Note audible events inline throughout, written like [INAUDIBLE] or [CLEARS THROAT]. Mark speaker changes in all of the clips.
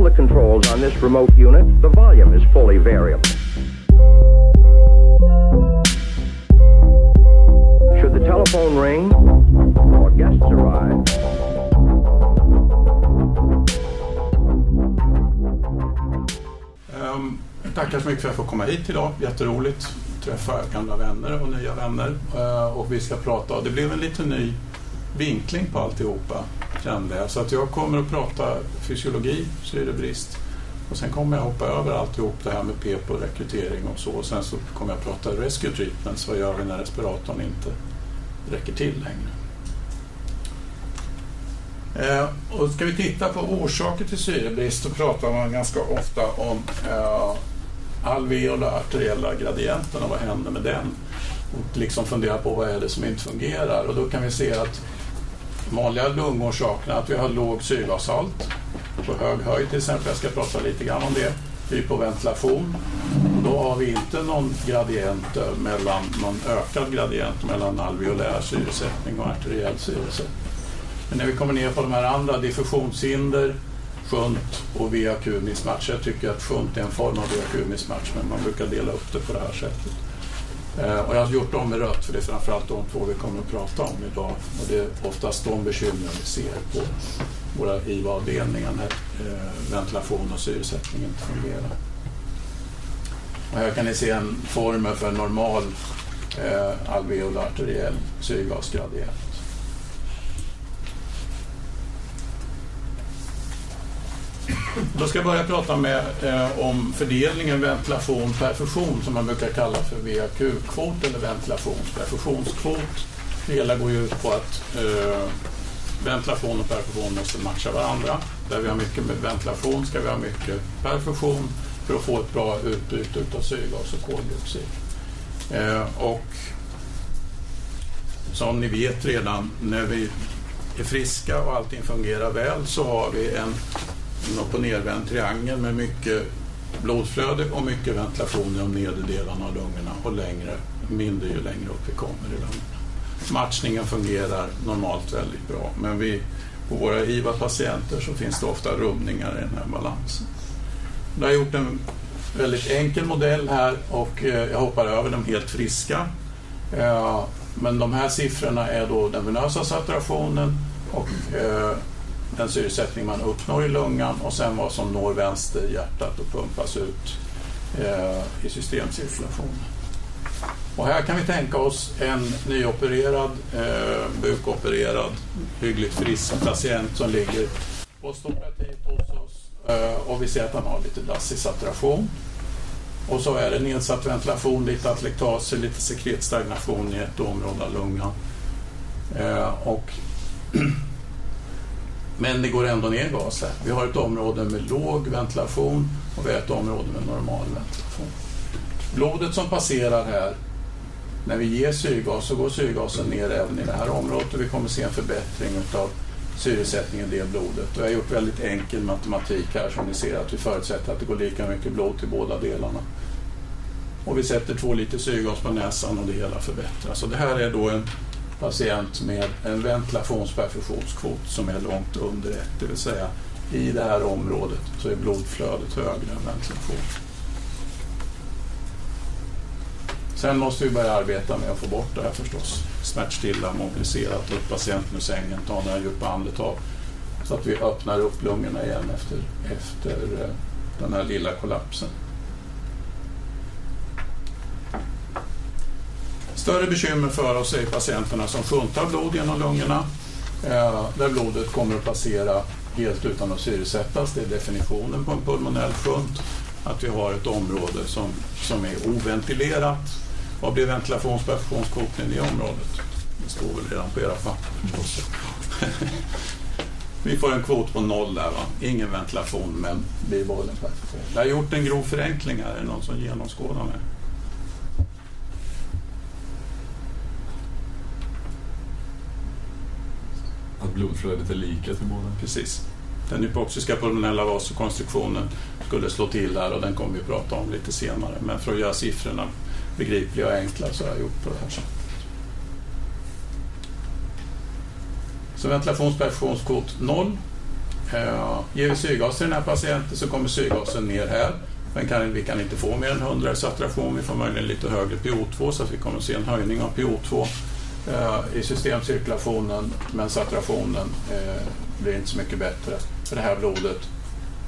Speaker 1: all the controls on this remote unit, the volume is fully variable. Should the telephone ring or guests arrive,
Speaker 2: Um, tackar så mycket för att jag får komma hit idag. Jätteroligt att träffa gamla vänner och nya vänner. Uh, och vi ska prata, det blev en lite ny vinkling på alltihopa kände det. Så att jag kommer att prata fysiologi, syrebrist. Och sen kommer jag hoppa över alltihop det här med PEP och rekrytering och så. Och sen så kommer jag prata rescue treatments. Vad gör vi när respiratorn inte räcker till längre? Eh, och ska vi titta på orsaker till syrebrist så pratar man ganska ofta om eh, alveola arteriella gradienten och vad händer med den? Och liksom fundera på vad är det som inte fungerar? Och då kan vi se att vanliga lungorsakerna att vi har låg syrgashalt på hög höjd till exempel. Jag ska prata lite grann om det. Hypoventilation. Då har vi inte någon gradient eh, mellan, någon ökad gradient mellan alveolär syresättning och arteriell syresättning. Men när vi kommer ner på de här andra, diffusionshinder, shunt och VAQ-missmatch. Jag tycker att shunt är en form av VAQ-missmatch, men man brukar dela upp det på det här sättet. Eh, och jag har gjort dem med rött för det är framförallt de två vi kommer att prata om idag. Och det är oftast de bekymren vi ser på våra IVA-avdelningar när eh, ventilation och syresättning inte fungerar. Och här kan ni se en formel för en normal eh, alveolar arteriell syrgasgradient. Då ska jag börja prata med, eh, om fördelningen ventilation perfusion som man brukar kalla för VAQ-kvot eller ventilationsperfusionskvot. Det hela går ju ut på att eh, ventilation och perfusion måste matcha varandra. Där vi har mycket med ventilation ska vi ha mycket perfusion för att få ett bra utbyte av syrgas och koldioxid. Eh, och som ni vet redan, när vi är friska och allting fungerar väl så har vi en en upp och nervänd triangel med mycket blodflöde och mycket ventilation i de nedre delarna av lungorna och längre, mindre ju längre upp vi kommer i lungorna. Matchningen fungerar normalt väldigt bra men vi, på våra IVA-patienter så finns det ofta rubbningar i den här balansen. Jag har gjort en väldigt enkel modell här och eh, jag hoppar över de helt friska. Eh, men de här siffrorna är då den venösa saturationen och eh, den syresättning man uppnår i lungan och sen vad som når vänster hjärtat och pumpas ut eh, i systemcirkulationen. Och här kan vi tänka oss en nyopererad, eh, bukopererad, hyggligt frisk patient som ligger postoperativt hos oss eh, och vi ser att han har lite dassig saturation. Och så är det nedsatt ventilation, lite atlektaser, lite sekretstagnation i ett område av lungan. Eh, och [CLEARS THROAT] Men det går ändå ner gas här. Vi har ett område med låg ventilation och vi har ett område med normal ventilation. Blodet som passerar här, när vi ger syrgas så går syrgasen ner även i det här området och vi kommer se en förbättring av syresättningen i det blodet. Och jag har gjort väldigt enkel matematik här som ni ser att vi förutsätter att det går lika mycket blod till båda delarna. Och vi sätter två liter syrgas på näsan och det hela förbättras. Så det här är då en patient med en ventilationsperfusionskvot som är långt under 1, det vill säga i det här området så är blodflödet högre än ventilation. Sen måste vi börja arbeta med att få bort det här förstås. Smärtstilla, mobilisera, ta upp patienten ur sängen, ta några djupa andetag så att vi öppnar upp lungorna igen efter, efter eh, den här lilla kollapsen. Större bekymmer för oss är patienterna som funtar blod genom lungorna, eh, där blodet kommer att passera helt utan att syresättas. Det är definitionen på en pulmonell shunt, att vi har ett område som, som är oventilerat. Vad blir ventilationsperfusionskvoten i det området? Det står väl redan på era papper. [LAUGHS] Vi får en kvot på noll där, va? ingen ventilation men bibehållen perfusion. Jag har gjort en grov förenkling här, är det någon som genomskådar mig?
Speaker 3: Att blodflödet är lika till båda?
Speaker 2: Precis. Den hypoxiska pulmonella vasokonstruktionen skulle slå till här och den kommer vi att prata om lite senare. Men för att göra siffrorna begripliga och enkla så har jag gjort på det här sättet. Så ventilationsperfusionskvot 0. Eh, ger vi syrgas till den här patienten så kommer syrgasen ner här. Men kan, vi kan inte få mer än 100 i saturation. Vi får möjligen lite högre PO2 så att vi kommer att se en höjning av PO2 Eh, i systemcirkulationen. Men saturationen eh, blir inte så mycket bättre. För det här blodet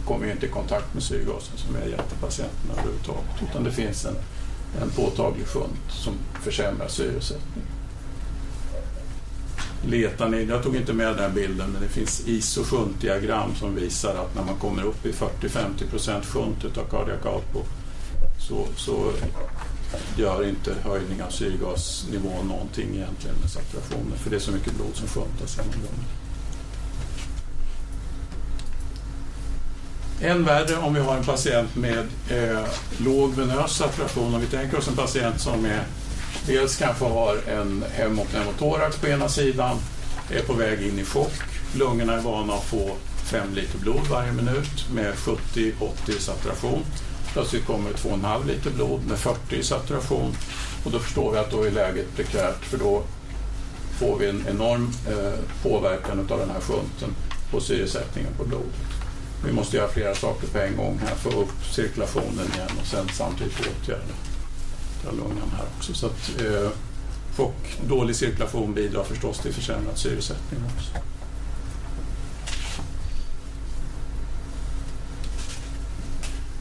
Speaker 2: kommer ju inte i kontakt med syrgasen som är hjärtpatienten överhuvudtaget. Utan det finns en, en påtaglig shunt som försämrar syresättningen letar ni, jag tog inte med den bilden, men det finns iso-shuntdiagram som visar att när man kommer upp i 40-50% shunt av kardiak output så, så gör inte höjning av syrgasnivån någonting egentligen med saturationen, för det är så mycket blod som shuntas genom lungorna. Än värre om vi har en patient med eh, låg venös saturation. Om vi tänker oss en patient som är dels kanske har en hemopneumotorax på ena sidan, är på väg in i chock. Lungorna är vana att få 5 liter blod varje minut med 70-80 saturation. Plötsligt kommer det 2,5 liter blod med 40 i saturation och då förstår vi att då är läget prekärt för då får vi en enorm eh, påverkan av den här shunten på syresättningen på blodet. Vi måste göra flera saker på en gång här, få upp cirkulationen igen och sen samtidigt åtgärda lungan här också. Så att, eh, dålig cirkulation bidrar förstås till försämrad syresättning också.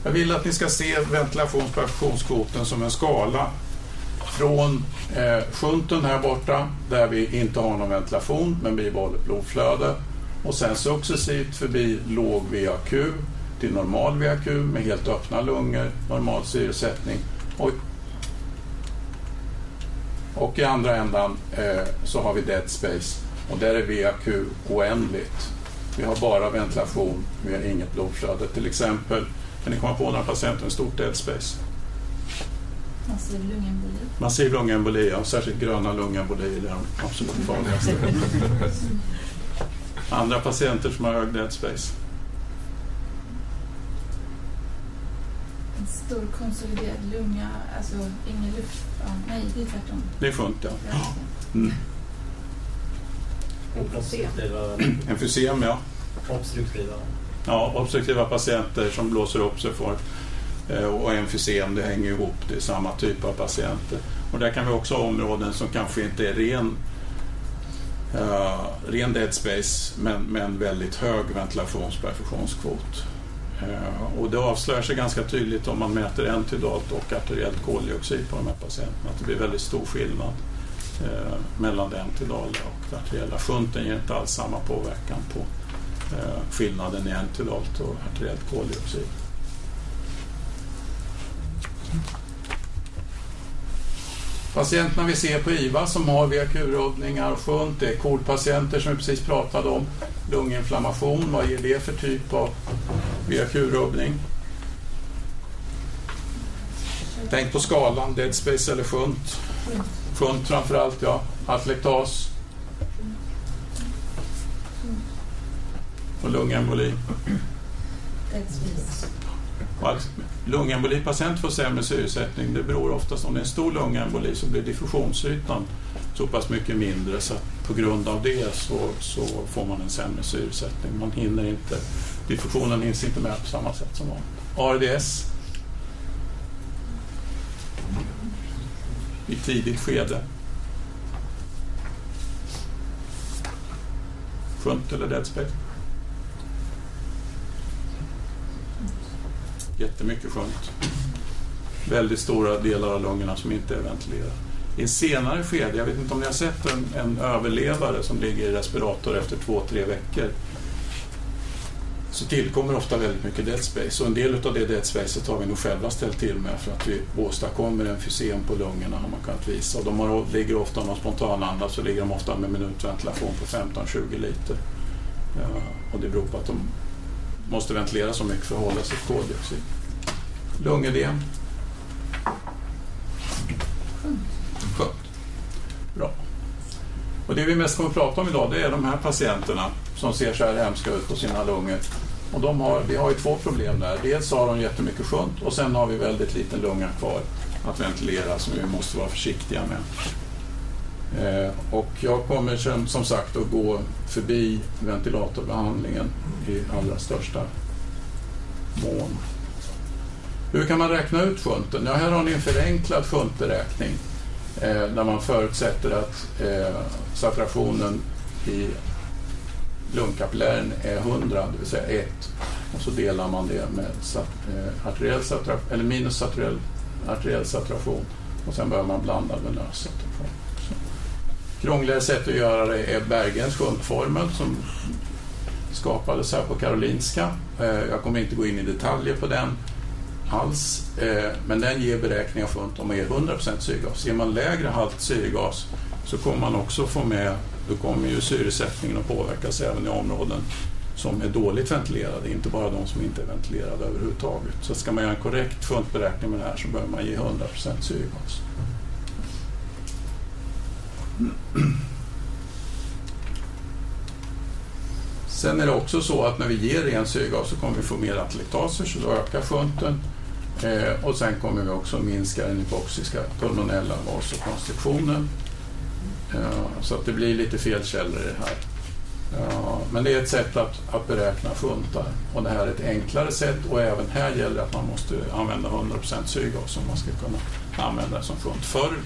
Speaker 2: Jag vill att ni ska se ventilations som en skala från eh, sjunten här borta där vi inte har någon ventilation men bibehållet blodflöde och sen successivt förbi låg VAQ till normal VAQ med helt öppna lungor, normal syresättning och och i andra ändan eh, så har vi dead space och där är VAQ oändligt. Vi har bara ventilation, vi har inget blodflöde. Till exempel, kan ni komma på några patienter med stort dead space?
Speaker 4: Massiv lungemboli.
Speaker 2: Massiv lungemboli, ja. Särskilt gröna lungembolier är de absolut farligaste. [LAUGHS] Andra patienter som har hög dead space?
Speaker 4: stor konsoliderad lunga, alltså ingen luft. Ja, nej, det är tvärtom.
Speaker 2: Det är skönt, ja. Mm. Emfysem, ja.
Speaker 5: Obstruktiva.
Speaker 2: Ja, obstruktiva patienter som blåser upp sig får eh, och emfysem, det hänger ihop, det är samma typ av patienter. Och där kan vi också ha områden som kanske inte är ren, uh, ren dead space men, men väldigt hög ventilationsperfusionskvot. Eh, och det avslöjar sig ganska tydligt om man mäter entidalt och arteriellt koldioxid på de här patienterna. Att det blir väldigt stor skillnad mellan det entidala och det arteriella. Shunten ger inte alls samma påverkan på Eh, skillnaden i entidalt och arteriellt koldioxid. Patienterna vi ser på IVA som har VAQ-rubbningar och shunt, det är KOL-patienter som vi precis pratade om. Lunginflammation, vad ger det för typ av VAQ-rubbning? Tänk på skalan, dead space eller shunt. Shunt framförallt, ja. Atlektas. Och lungemboli. Lungembolipatient får sämre syresättning. Det beror oftast om det är en stor lungemboli så blir diffusionsytan så pass mycket mindre så att på grund av det så, så får man en sämre syresättning. Man hinner inte, diffusionen hinns inte med på samma sätt som vanligt. ARDS i tidigt skede. Shunt eller dead space? Jättemycket skönt. Väldigt stora delar av lungorna som inte är ventilerade. I en senare skede, jag vet inte om ni har sett en, en överlevare som ligger i respirator efter två, tre veckor så tillkommer ofta väldigt mycket dead space och en del av det dead spacet har vi nog själva ställt till med för att vi åstadkommer en fysem på lungorna har man kunnat visa. Och de har, ligger ofta, om de spontanandas så ligger de ofta med minutventilation på 15-20 liter. Ja, och det beror på att de måste ventilera så mycket för att hålla sitt koldioxid. Lungödem. Skönt. Bra. Och det vi mest kommer att prata om idag det är de här patienterna som ser så här hemska ut på sina lungor. Och de har, vi har ju två problem där. Dels har de jättemycket skönt och sen har vi väldigt liten lunga kvar att ventilera som vi måste vara försiktiga med. Eh, och jag kommer som, som sagt att gå förbi ventilatorbehandlingen i allra största mån. Hur kan man räkna ut shunten? Ja, här har ni en förenklad shunteräkning eh, där man förutsätter att eh, saturationen i lungkapillären är 100, det vill säga 1. Och så delar man det med sat, eh, arteriell saturation, eller minus arteriell saturation och sen börjar man blanda med lös saturation. Krångligare sätt att göra det är Bergens shuntformel som skapades här på Karolinska. Eh, jag kommer inte gå in i detaljer på den alls, eh, men den ger beräkningar för om man ger 100% syrgas. Ger man lägre halt syrgas så kommer man också få med, då kommer ju syresättningen att påverkas även i områden som är dåligt ventilerade, inte bara de som inte är ventilerade överhuvudtaget. Så ska man göra en korrekt funtberäkning med det här så behöver man ge 100% syrgas. Sen är det också så att när vi ger ren syrgas så kommer vi få mer atlektaser så då ökar shunten. Eh, och sen kommer vi också minska den hypoxiska pulmonella vasokonstriktionen. Eh, så att det blir lite felkällor i det här. Eh, men det är ett sätt att, att beräkna shuntar och det här är ett enklare sätt och även här gäller det att man måste använda 100% syrgas om man ska kunna använda det som shunt Förr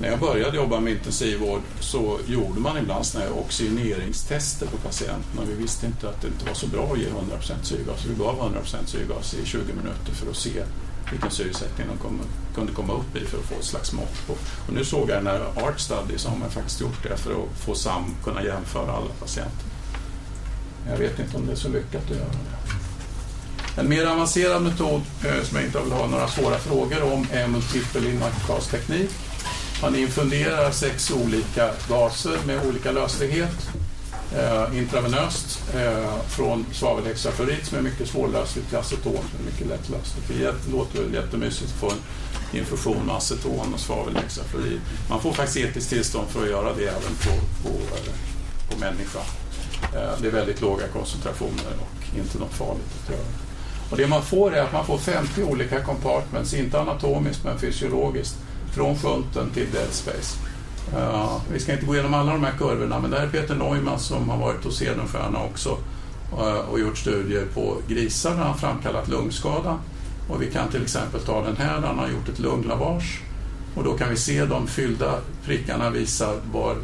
Speaker 2: när jag började jobba med intensivvård så gjorde man ibland såna här oxygeneringstester på patienterna. Vi visste inte att det inte var så bra att ge 100% syrgas. Vi gav 100% syrgas i 20 minuter för att se vilken syresättning de kom, kunde komma upp i för att få ett slags mått på. Och nu såg jag den här Art Study så har man faktiskt gjort det för att få sam, kunna jämföra alla patienter. Jag vet inte om det är så lyckat att göra det. En mer avancerad metod eh, som jag inte vill ha några svåra frågor om är multipel inakgasteknik. Man infunderar sex olika gaser med olika löslighet eh, intravenöst eh, från svavelhexafluorid som är mycket svårlösligt till aceton som är mycket lättlösligt. Det låter väl jättemysigt att få en infusion med aceton och svavelhexafluorid. Man får faktiskt etiskt tillstånd för att göra det även på, på, på människa. Eh, det är väldigt låga koncentrationer och inte något farligt att göra. Och det man får är att man får 50 olika compartments, inte anatomiskt men fysiologiskt, från shunten till dead space. Uh, vi ska inte gå igenom alla de här kurvorna, men det här är Peter Neumann som har varit hos Hedenstierna också uh, och gjort studier på grisar där han framkallat lungskada. Och vi kan till exempel ta den här där han har gjort ett lunglavage. Och då kan vi se de fyllda prickarna visar var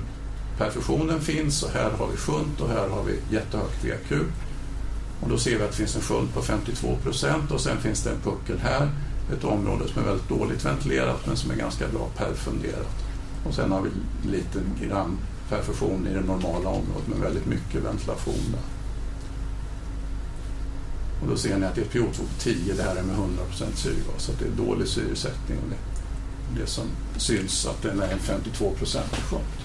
Speaker 2: perfusionen finns och här har vi shunt och här har vi jättehögt VQ. Och då ser vi att det finns en shunt på 52 procent och sen finns det en puckel här, ett område som är väldigt dåligt ventilerat men som är ganska bra perfunderat. Och sen har vi lite grann perfusion i det normala området med väldigt mycket ventilation där. Och då ser ni att det är PO2 på 10, det här är med 100% syrgas, så det är dålig syresättning. Och det, det som syns att den är en 52% sjunkit.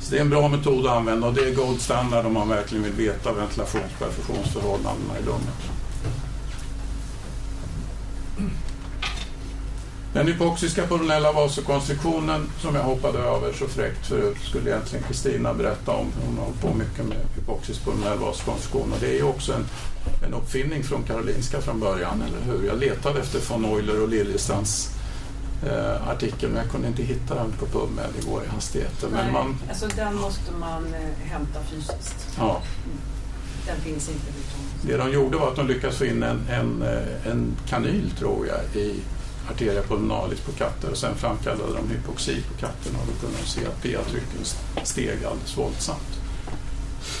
Speaker 2: Så det är en bra metod att använda och det är gold standard om man verkligen vill veta ventilations-perfusionsförhållandena i lungan. Den hypoxiska pulmonella vasokonstriktionen som jag hoppade över så fräckt förut skulle egentligen Kristina berätta om. Hon har hållit på mycket med hypoxisk pulmonell vasokonstriktion och det är ju också en, en uppfinning från Karolinska från början, eller hur? Jag letade efter von Euler och Liljestrands eh, artikel men jag kunde inte hitta den på PubMed igår i hastigheten.
Speaker 5: Nej,
Speaker 2: men man,
Speaker 5: alltså den måste man eh, hämta fysiskt.
Speaker 2: ja,
Speaker 5: Den finns inte
Speaker 2: det de gjorde var att de lyckades få in en, en, eh, en kanyl, tror jag, i arteria pulmonalis på katter och sen framkallade de hypoxi på katterna och då kunde de se att PA-trycken steg alldeles våldsamt.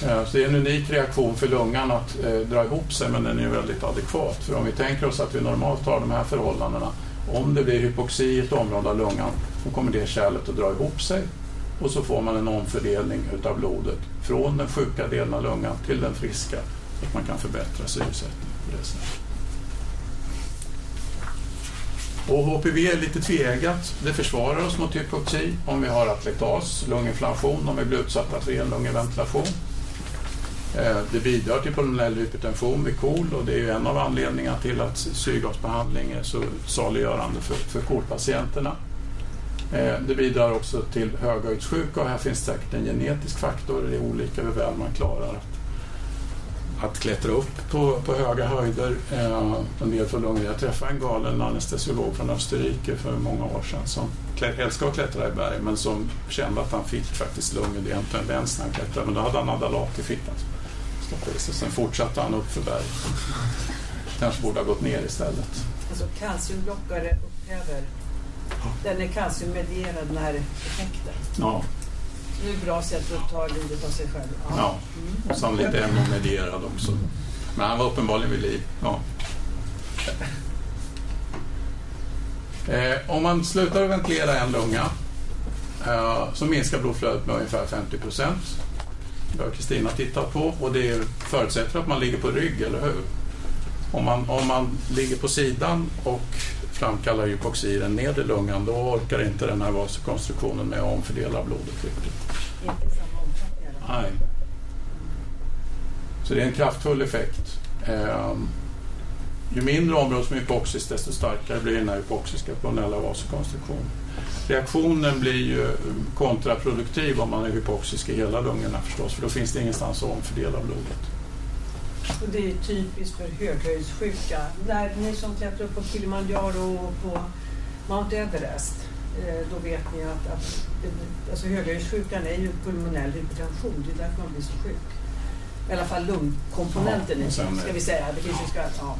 Speaker 2: Eh, så det är en unik reaktion för lungan att eh, dra ihop sig men den är väldigt adekvat. För om vi tänker oss att vi normalt har de här förhållandena, om det blir hypoxi i ett område av lungan, då kommer det kärlet att dra ihop sig och så får man en omfördelning utav blodet från den sjuka delen av lungan till den friska så att man kan förbättra syresättningen på det sättet. Och HPV är lite tveeggat. Det försvarar oss mot hypoxi om vi har atlektas, lunginflammation, om vi blir utsatta för enlungeventilation. lungventilation. Eh, det bidrar till pulmonell hypertension vid KOL och det är en av anledningarna till att syrgasbehandling är så saliggörande för, för KOL-patienterna. Eh, det bidrar också till höghöjdssjuka och här finns säkert en genetisk faktor. Det är olika hur väl man klarar att att klättra upp på, på höga höjder. Eh, en del för. Jag träffade en galen anestesiolog från Österrike för många år sedan som älskade att klättra i berg men som kände att han fick faktiskt lungödem-tendens när han klättrade. Men då hade han adalat i fittan. Sig. Sen fortsatte han upp för berg. Kanske borde ha gått ner istället.
Speaker 5: Alltså kalciumblockare upphäver. Den är kalciummedierad den här effekten.
Speaker 2: Ja,
Speaker 5: Så det är ett bra sätt att ta livet av sig själv.
Speaker 2: ja.
Speaker 5: Mm.
Speaker 2: och sannolikt MO-medierad också. Men han var uppenbarligen vid liv. Ja. Eh, om man slutar att ventilera en lunga eh, så minskar blodflödet med ungefär 50 procent. Det har Kristina tittat på och det förutsätter att man ligger på rygg, eller hur? Om man, om man ligger på sidan och framkallar hypoxi i den nedre lungan då orkar inte den här vasokonstruktionen med att omfördela blodet riktigt. Nej. Så det är en kraftfull effekt. Ehm, ju mindre område som är hypoxiskt desto starkare blir den här hypoxiska pulmonella vasokonstruktionen. Reaktionen blir ju kontraproduktiv om man är hypoxisk i hela lungorna förstås för då finns det ingenstans att omfördela blodet.
Speaker 5: Och det är typiskt för höghöjdssjuka. När ni som klättrar upp på Kilimanjaro och på Mount Everest, eh, då vet ni att, att alltså höghöjdssjukan är ju pulmonell hypertension. Det är därför man blir så sjuk. I alla fall lungkomponenten i ska vi säga. Det finns ju ska, ja.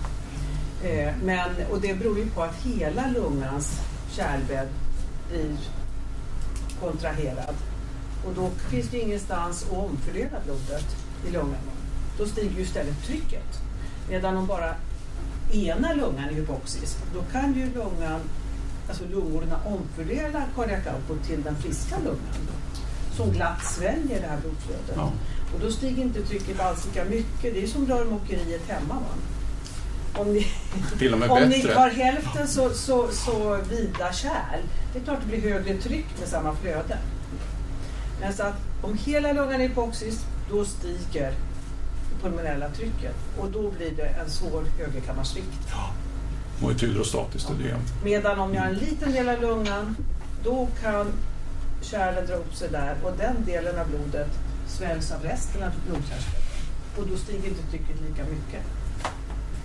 Speaker 5: Eh, Men, och det beror ju på att hela lungans kärlbädd blir kontraherad. Och då finns det ingenstans att omfördela blodet i lungan. Då stiger ju istället trycket. Medan om bara ena lungan är hypoxisk, då kan ju lungan, alltså lungorna omfördela cardiac output till den friska lungan. Som glatt sväljer det här blodflödet.
Speaker 2: Ja.
Speaker 5: Och då stiger inte trycket alls lika mycket. Det är som rörmokeriet hemma. Va? Om ni, om ni har hälften så, så, så vida kärl, det är klart det blir högre tryck med samma flöde. Men så att om hela lungan är hypoxisk, då stiger pulmonella trycket och då blir det en svår högerkammarsvikt.
Speaker 2: Och ett hydrostatiskt ödem.
Speaker 5: Medan om jag har en liten del av lungan, då kan kärlen dra upp sig där och den delen av blodet sväljs av resten av blodkärlsbädden. Och då stiger inte trycket lika mycket.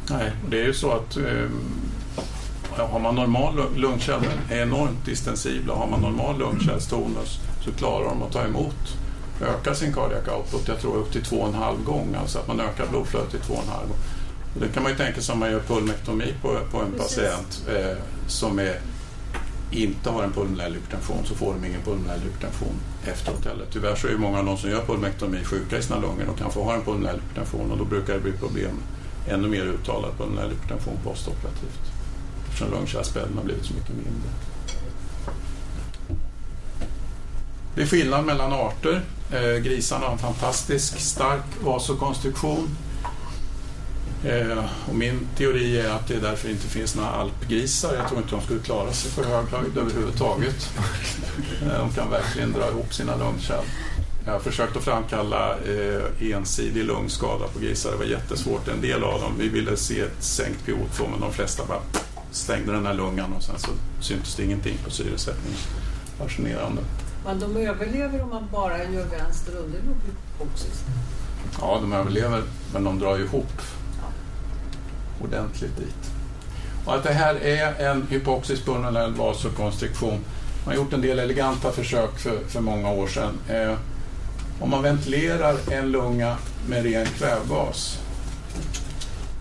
Speaker 2: Nej, det är ju så att eh, har man normal lung- lungkärl är enormt distensibla. Har man normal lungkärlstonus så klarar de att ta emot öka sin cardiac output, jag tror upp till två och en halv gång. Alltså att man ökar blodflödet till två och en halv gång. Och det kan man ju tänka sig om man gör pulmektomi på, på en
Speaker 5: Precis.
Speaker 2: patient eh, som är, inte har en pulmonell hypertension så får de ingen pulmonell hypertension efteråt heller. Tyvärr så är ju många av de som gör pulmektomi sjuka i sina lungor och kan få ha en pulmonell hypertension och då brukar det bli problem ännu mer uttalad pulmonell hypertension postoperativt eftersom lungkärlsbädden har blivit så mycket mindre. Det är skillnad mellan arter. Eh, grisarna har en fantastisk stark vasokonstruktion. Eh, och min teori är att det är därför det inte finns några alpgrisar. Jag tror inte de skulle klara sig på hög höjd överhuvudtaget. [LAUGHS] Eh, de kan verkligen dra ihop sina lungkärl. Jag har försökt att framkalla eh, ensidig lungskada på grisar. Det var jättesvårt. En del av dem, vi ville se ett sänkt PO2 men de flesta bara stängde den här lungan och sen så syntes det ingenting på syresättningen. Fascinerande.
Speaker 5: Men de överlever om man bara gör vänster underlopp hypoxiskt.
Speaker 2: Ja, de överlever, men de drar ihop ordentligt dit. Och att det här är en hypoxisk pulmonell vasokonstriktion. Man har gjort en del eleganta försök för, för många år sedan. Eh, om man ventilerar en lunga med ren kvävgas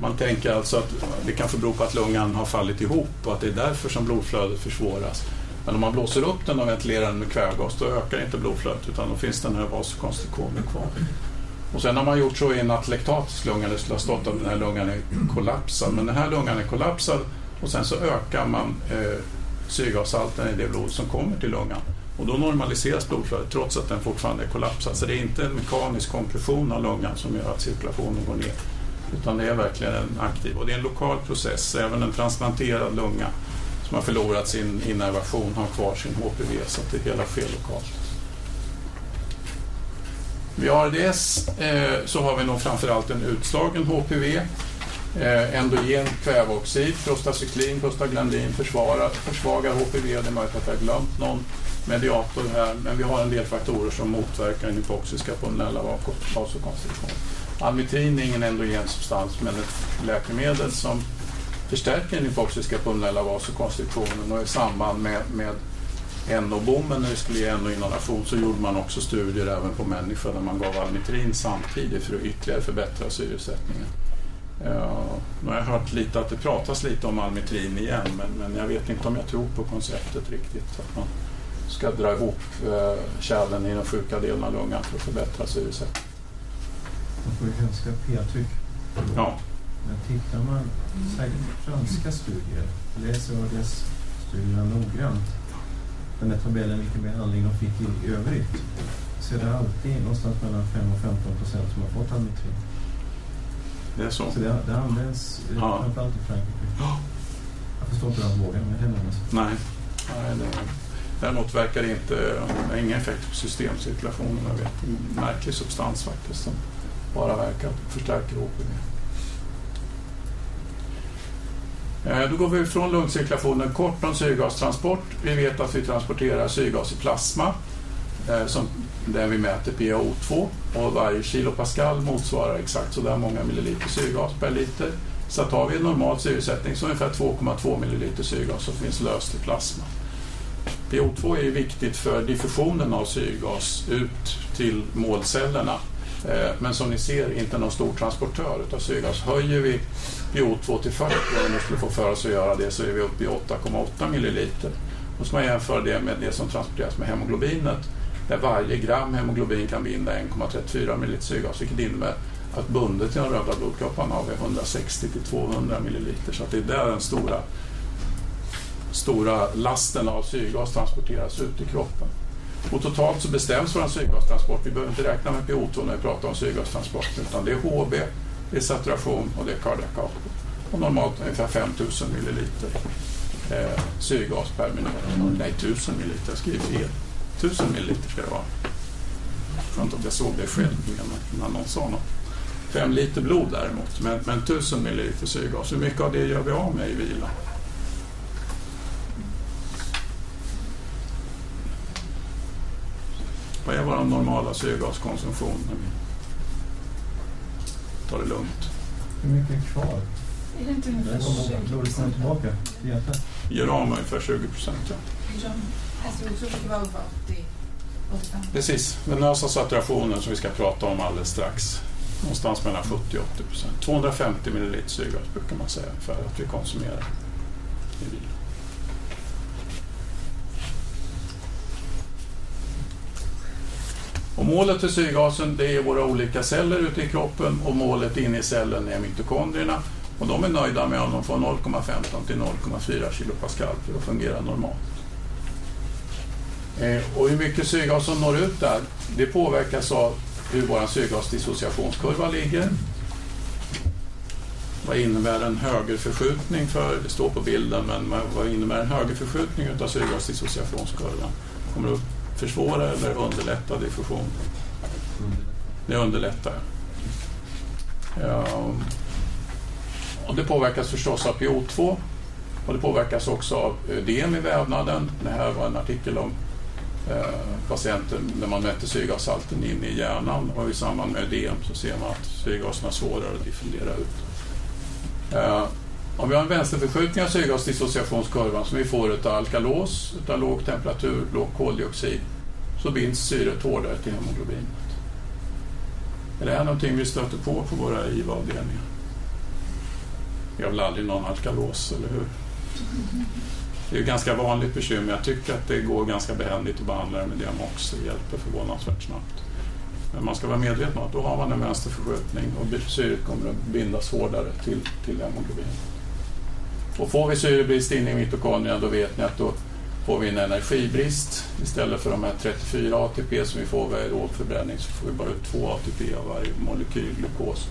Speaker 2: man tänker alltså att det kan bero på att lungan har fallit ihop och att det är därför som blodflödet försvåras. Men om man blåser upp den och ventilerar den med kvävgas då ökar inte blodflödet utan då finns den här vasokonstriktionen kvar. Och sen har man gjort så i en atlektatisk lunga, det skulle ha stått att den här lungan är kollapsad. Men den här lungan är kollapsad och sen så ökar man eh, syrgashalten i det blod som kommer till lungan. Och då normaliseras blodflödet trots att den fortfarande är kollapsad. Så det är inte en mekanisk kompression av lungan som gör att cirkulationen går ner. Utan det är verkligen en aktiv, och det är en lokal process. Även en transplanterad lunga som har förlorat sin innervation har kvar sin HPV så att det hela sker lokalt. Vid ARDS eh, så har vi nog framförallt en utslagen HPV, eh, endogen kväveoxid, prostacyklin, prostaglandin försvarar, försvagar HPV. Det är möjligt att jag har glömt någon mediator här, men vi har en del faktorer som motverkar den hypoxiska pulmonella vasokonstriktion. Almitrin är ingen endogen substans, men ett läkemedel som förstärker den hypoxiska pulmonella vasokonstriktionen och i samband med, med NO-bommen när vi skulle ge NO-inhalation så gjorde man också studier även på människor där man gav Almitrin samtidigt för att ytterligare förbättra syresättningen. Ja, nu har jag hört lite att det pratas lite om Almitrin igen men, men jag vet inte om jag tror på konceptet riktigt. Att man ska dra ihop eh, kärlen i den sjuka delen av lungan för att förbättra syresättningen.
Speaker 6: Man får ju ganska p-tryck.
Speaker 2: Ja.
Speaker 6: Men tittar man särskilt på franska studier, läser ADS-studierna noggrant, den här tabellen vilken behandling de fick i övrigt, så är det alltid någonstans mellan 5 och 15 procent som har fått Almitrin.
Speaker 2: Det är så.
Speaker 6: Så det, det används eh,
Speaker 2: Ja.
Speaker 6: framförallt i Frankrike.
Speaker 2: Ja.
Speaker 6: Jag förstår inte hur de vågar, men det används.
Speaker 2: Nej. Nej det, däremot verkar det inte, har ingen effekt på systemcirkulationen. Jag vet. En märklig substans faktiskt som bara verkar förstärka HPV. Eh, Eh, då går vi ifrån lungcirkulationen kort om syrgastransport. Vi vet att vi transporterar syrgas i plasma, eh, som, där vi mäter PaO2 och varje kilopascal motsvarar exakt sådär många milliliter syrgas per liter. Så tar vi en normal syresättning så ungefär 2,2 milliliter syrgas som finns löst i plasma. PO2 är ju viktigt för diffusionen av syrgas ut till målcellerna. Eh, men som ni ser inte någon stor transportör utav syrgas. Höjer vi PO2 till 40, om vi skulle få för oss att göra det, så är vi uppe i 8,8 milliliter. Då ska man jämföra det med det som transporteras med hemoglobinet där varje gram hemoglobin kan binda 1,34 milliliter syrgas vilket innebär att bundet till de röda blodkropparna har vi 160 till 200 milliliter. Så att det är där den stora, stora lasten av syrgas transporteras ut i kroppen. Och totalt så bestäms vår syrgastransport. Vi behöver inte räkna med PO2 när vi pratar om syrgastransport utan det är HB, det är saturation och det är cardiac output. Och normalt ungefär 5000 milliliter eh, syrgas per minut. Nej, 1000 milliliter, jag skriver fel. 1000 milliliter ska det vara. Skönt att jag såg det själv innan någon sa något. 5 liter blod däremot, men, men 1000 milliliter syrgas. Hur mycket av det gör vi av med i vila? Vad är vår normala syrgaskonsumtion när vi tar det lugnt?
Speaker 6: Hur mycket är kvar?
Speaker 4: Är det inte ungefär
Speaker 6: kommer
Speaker 4: 20
Speaker 6: blodet komma tillbaka till hjärtat?
Speaker 2: Gör av med ungefär 20 procent. Ja.
Speaker 4: Alltså, jag tror det var över 80, 85.
Speaker 2: Precis, venösa saturationen som vi ska prata om alldeles strax. Någonstans mellan 70 och 80 procent. 250 milliliter syrgas brukar man säga för att vi konsumerar i vila. Och målet för syrgasen det är våra olika celler ute i kroppen och målet inne i cellen är mitokondrierna. Och de är nöjda med om de får 0,15 till 0,4 kilopascal för att fungera normalt. Eh, och hur mycket syrgas som når ut där, det påverkas av hur vår syrgasdissociationskurva ligger. Vad innebär en högerförskjutning för, det står på bilden, men vad innebär en högerförskjutning av syrgasdissociationskurvan? Kommer upp försvåra eller underlätta diffusion? Det underlättar. Ja, och det påverkas förstås av PO2 och det påverkas också av eh, ödem i vävnaden. Det här var en artikel om eh, patienter när man mätte syrgashalten in i hjärnan och i samband med ödem så ser man att syrgaserna är svårare att diffundera ut. Eh, om vi har en vänsterförskjutning av syrgasdissociationskurvan som vi får av alkalos, av låg temperatur, låg koldioxid, så binds syret hårdare till hemoglobinet. Är det här någonting vi stöter på på våra IVA-avdelningar? Vi har väl aldrig någon alkalos, eller hur? Det är ju ganska vanligt bekymmer. Jag tycker att det går ganska behändigt att behandla det med Diamox. Det hjälper förvånansvärt snabbt. Men man ska vara medveten om att då har man en vänsterförskjutning och syret kommer att bindas hårdare till, till hemoglobin. Och får vi syrebrist inne i mitokondrierna då vet ni att då får vi en energibrist. Istället för de här 34 ATP som vi får vid återförbränning så får vi bara ut 2 ATP av varje molekyl glukos.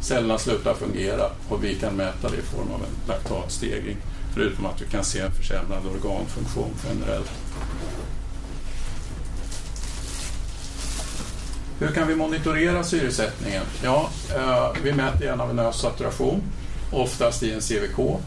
Speaker 2: Cellerna slutar fungera och vi kan mäta det i form av en laktatstegring. Förutom att vi kan se en försämrad organfunktion generellt. Hur kan vi monitorera syresättningen? Ja, eh, vi mäter gärna venös saturation, oftast i en CVK.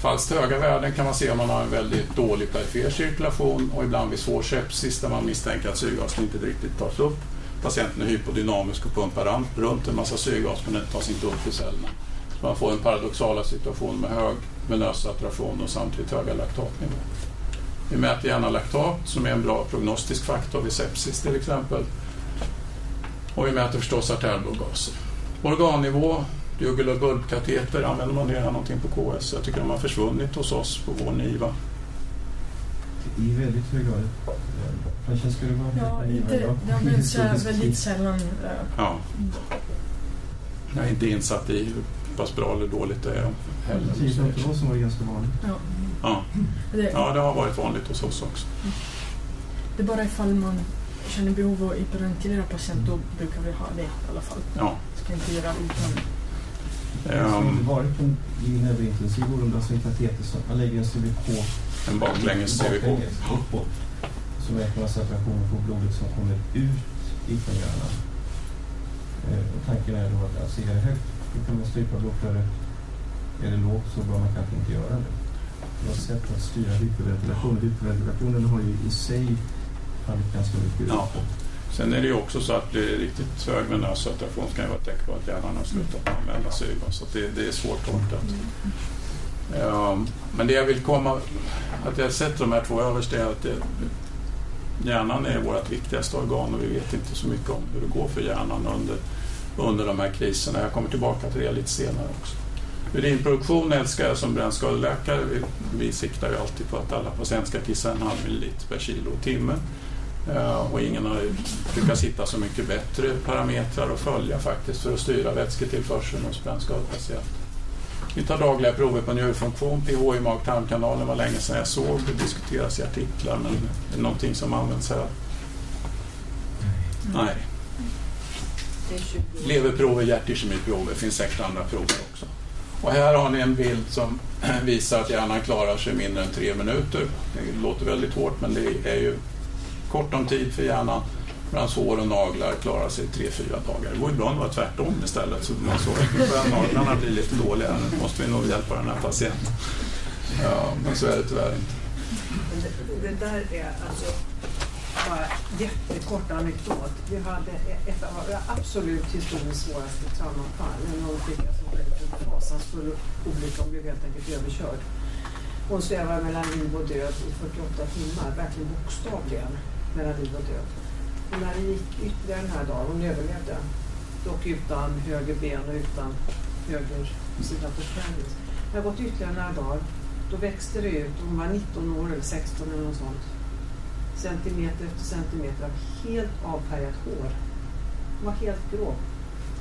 Speaker 2: Falskt höga värden kan man se om man har en väldigt dålig perifer cirkulation och ibland vid svår sepsis där man misstänker att syrgasen inte riktigt tas upp. Patienten är hypodynamisk och pumpar runt en massa syrgas men den tas inte upp i cellerna. Så man får en paradoxala situation med hög venös saturation och samtidigt höga laktatnivåer. Vi mäter gärna laktat som är en bra prognostisk faktor vid sepsis till exempel. Och vi mäter förstås artärblodgaser. Organnivå, jugul och bulbkateter, använder man det här någonting på KS? Jag tycker de har försvunnit hos oss på vår NIVA.
Speaker 6: I väldigt hög grad. Francesca, du var
Speaker 7: Ja, inte,
Speaker 6: ja.
Speaker 7: det används väldigt sällan. äh,
Speaker 2: Ja. Jag är inte insatt i hur pass bra eller dåligt det är heller.
Speaker 6: 10-15 år som var det ganska vanligt.
Speaker 7: Ja.
Speaker 2: Ja.
Speaker 7: Det,
Speaker 2: ja, det har varit vanligt hos oss också.
Speaker 7: det är bara ifall man känner behov av att hyperventilera patient, då brukar vi ha det i alla fall.
Speaker 2: Ja.
Speaker 7: Ska inte göra utan.
Speaker 6: Jag har inte varit på en, överintensiv alltså en kateter som man lägger en CVK
Speaker 2: en baklänges CVK.
Speaker 6: uppåt. Så mäter man separationen på blodet som kommer ut ifrån hjärnan. Eh, och tanken är då att alltså, är det högt, då kan man strypa blodflödet. Är det lågt så bör man kanske inte göra det. Det var sätt att styra hyperventilationen. Hyperventilationen har ju i sig fallit ganska mycket uppåt.
Speaker 2: Sen är det ju också så att blir det riktigt hög venös saturation så kan det vara ett tecken på att hjärnan har slutat använda syrgas. Så att det, det är svårtolkat. Um, ehm, men det jag vill komma... Att jag sätter de här två överst är att det, hjärnan är vårt viktigaste organ och vi vet inte så mycket om hur det går för hjärnan under, under de här kriserna. Jag kommer tillbaka till det lite senare också. Urinproduktion älskar jag som brännskadeläkare. Vi, vi siktar ju alltid på att alla patienter ska kissa en halv milliliter per kilo och timme. Eh, och ingen har ju lyckats hitta så mycket bättre parametrar att följa faktiskt för att styra vätsketillförseln hos brännskadepatienter. Vi tar dagliga prover på njurfunktion, pH i mag-tarmkanalen var länge sedan jag såg, det diskuteras i artiklar men är det någonting som används här? Nej.
Speaker 5: Det är 20 år.
Speaker 2: Leverprover, hjärtkemiprover, finns säkert andra prover också. Och här har ni en bild som [CLEARS THROAT] visar att hjärnan klarar sig mindre än tre minuter. Det låter väldigt hårt men det är ju kort om tid för hjärnan medan hår och naglar klarar sig tre, fyra dagar. Det vore bra om det var tvärtom istället så man såg att naglarna blir lite dåliga. Nu måste vi nog hjälpa den här patienten. Ja, men så är det tyvärr inte.
Speaker 5: Det, det där är alltså bara jättekort anekdot. Vi hade ett av våra absolut historiskt svåraste traumafall. En ung flicka som blev en fasansfull olycka och blev helt enkelt överkörd. Hon svävade mellan liv och död i 48 timmar, verkligen bokstavligen mellan liv och död. Och när det gick ytterligare den här dagen, hon överlevde, dock utan höger ben och utan höger sida på pelvis. Det har gått ytterligare några dagar då växte det ut, hon var 19 år eller 16 eller något sånt, centimeter efter centimeter av helt avfärgat hår. Hon var helt grå.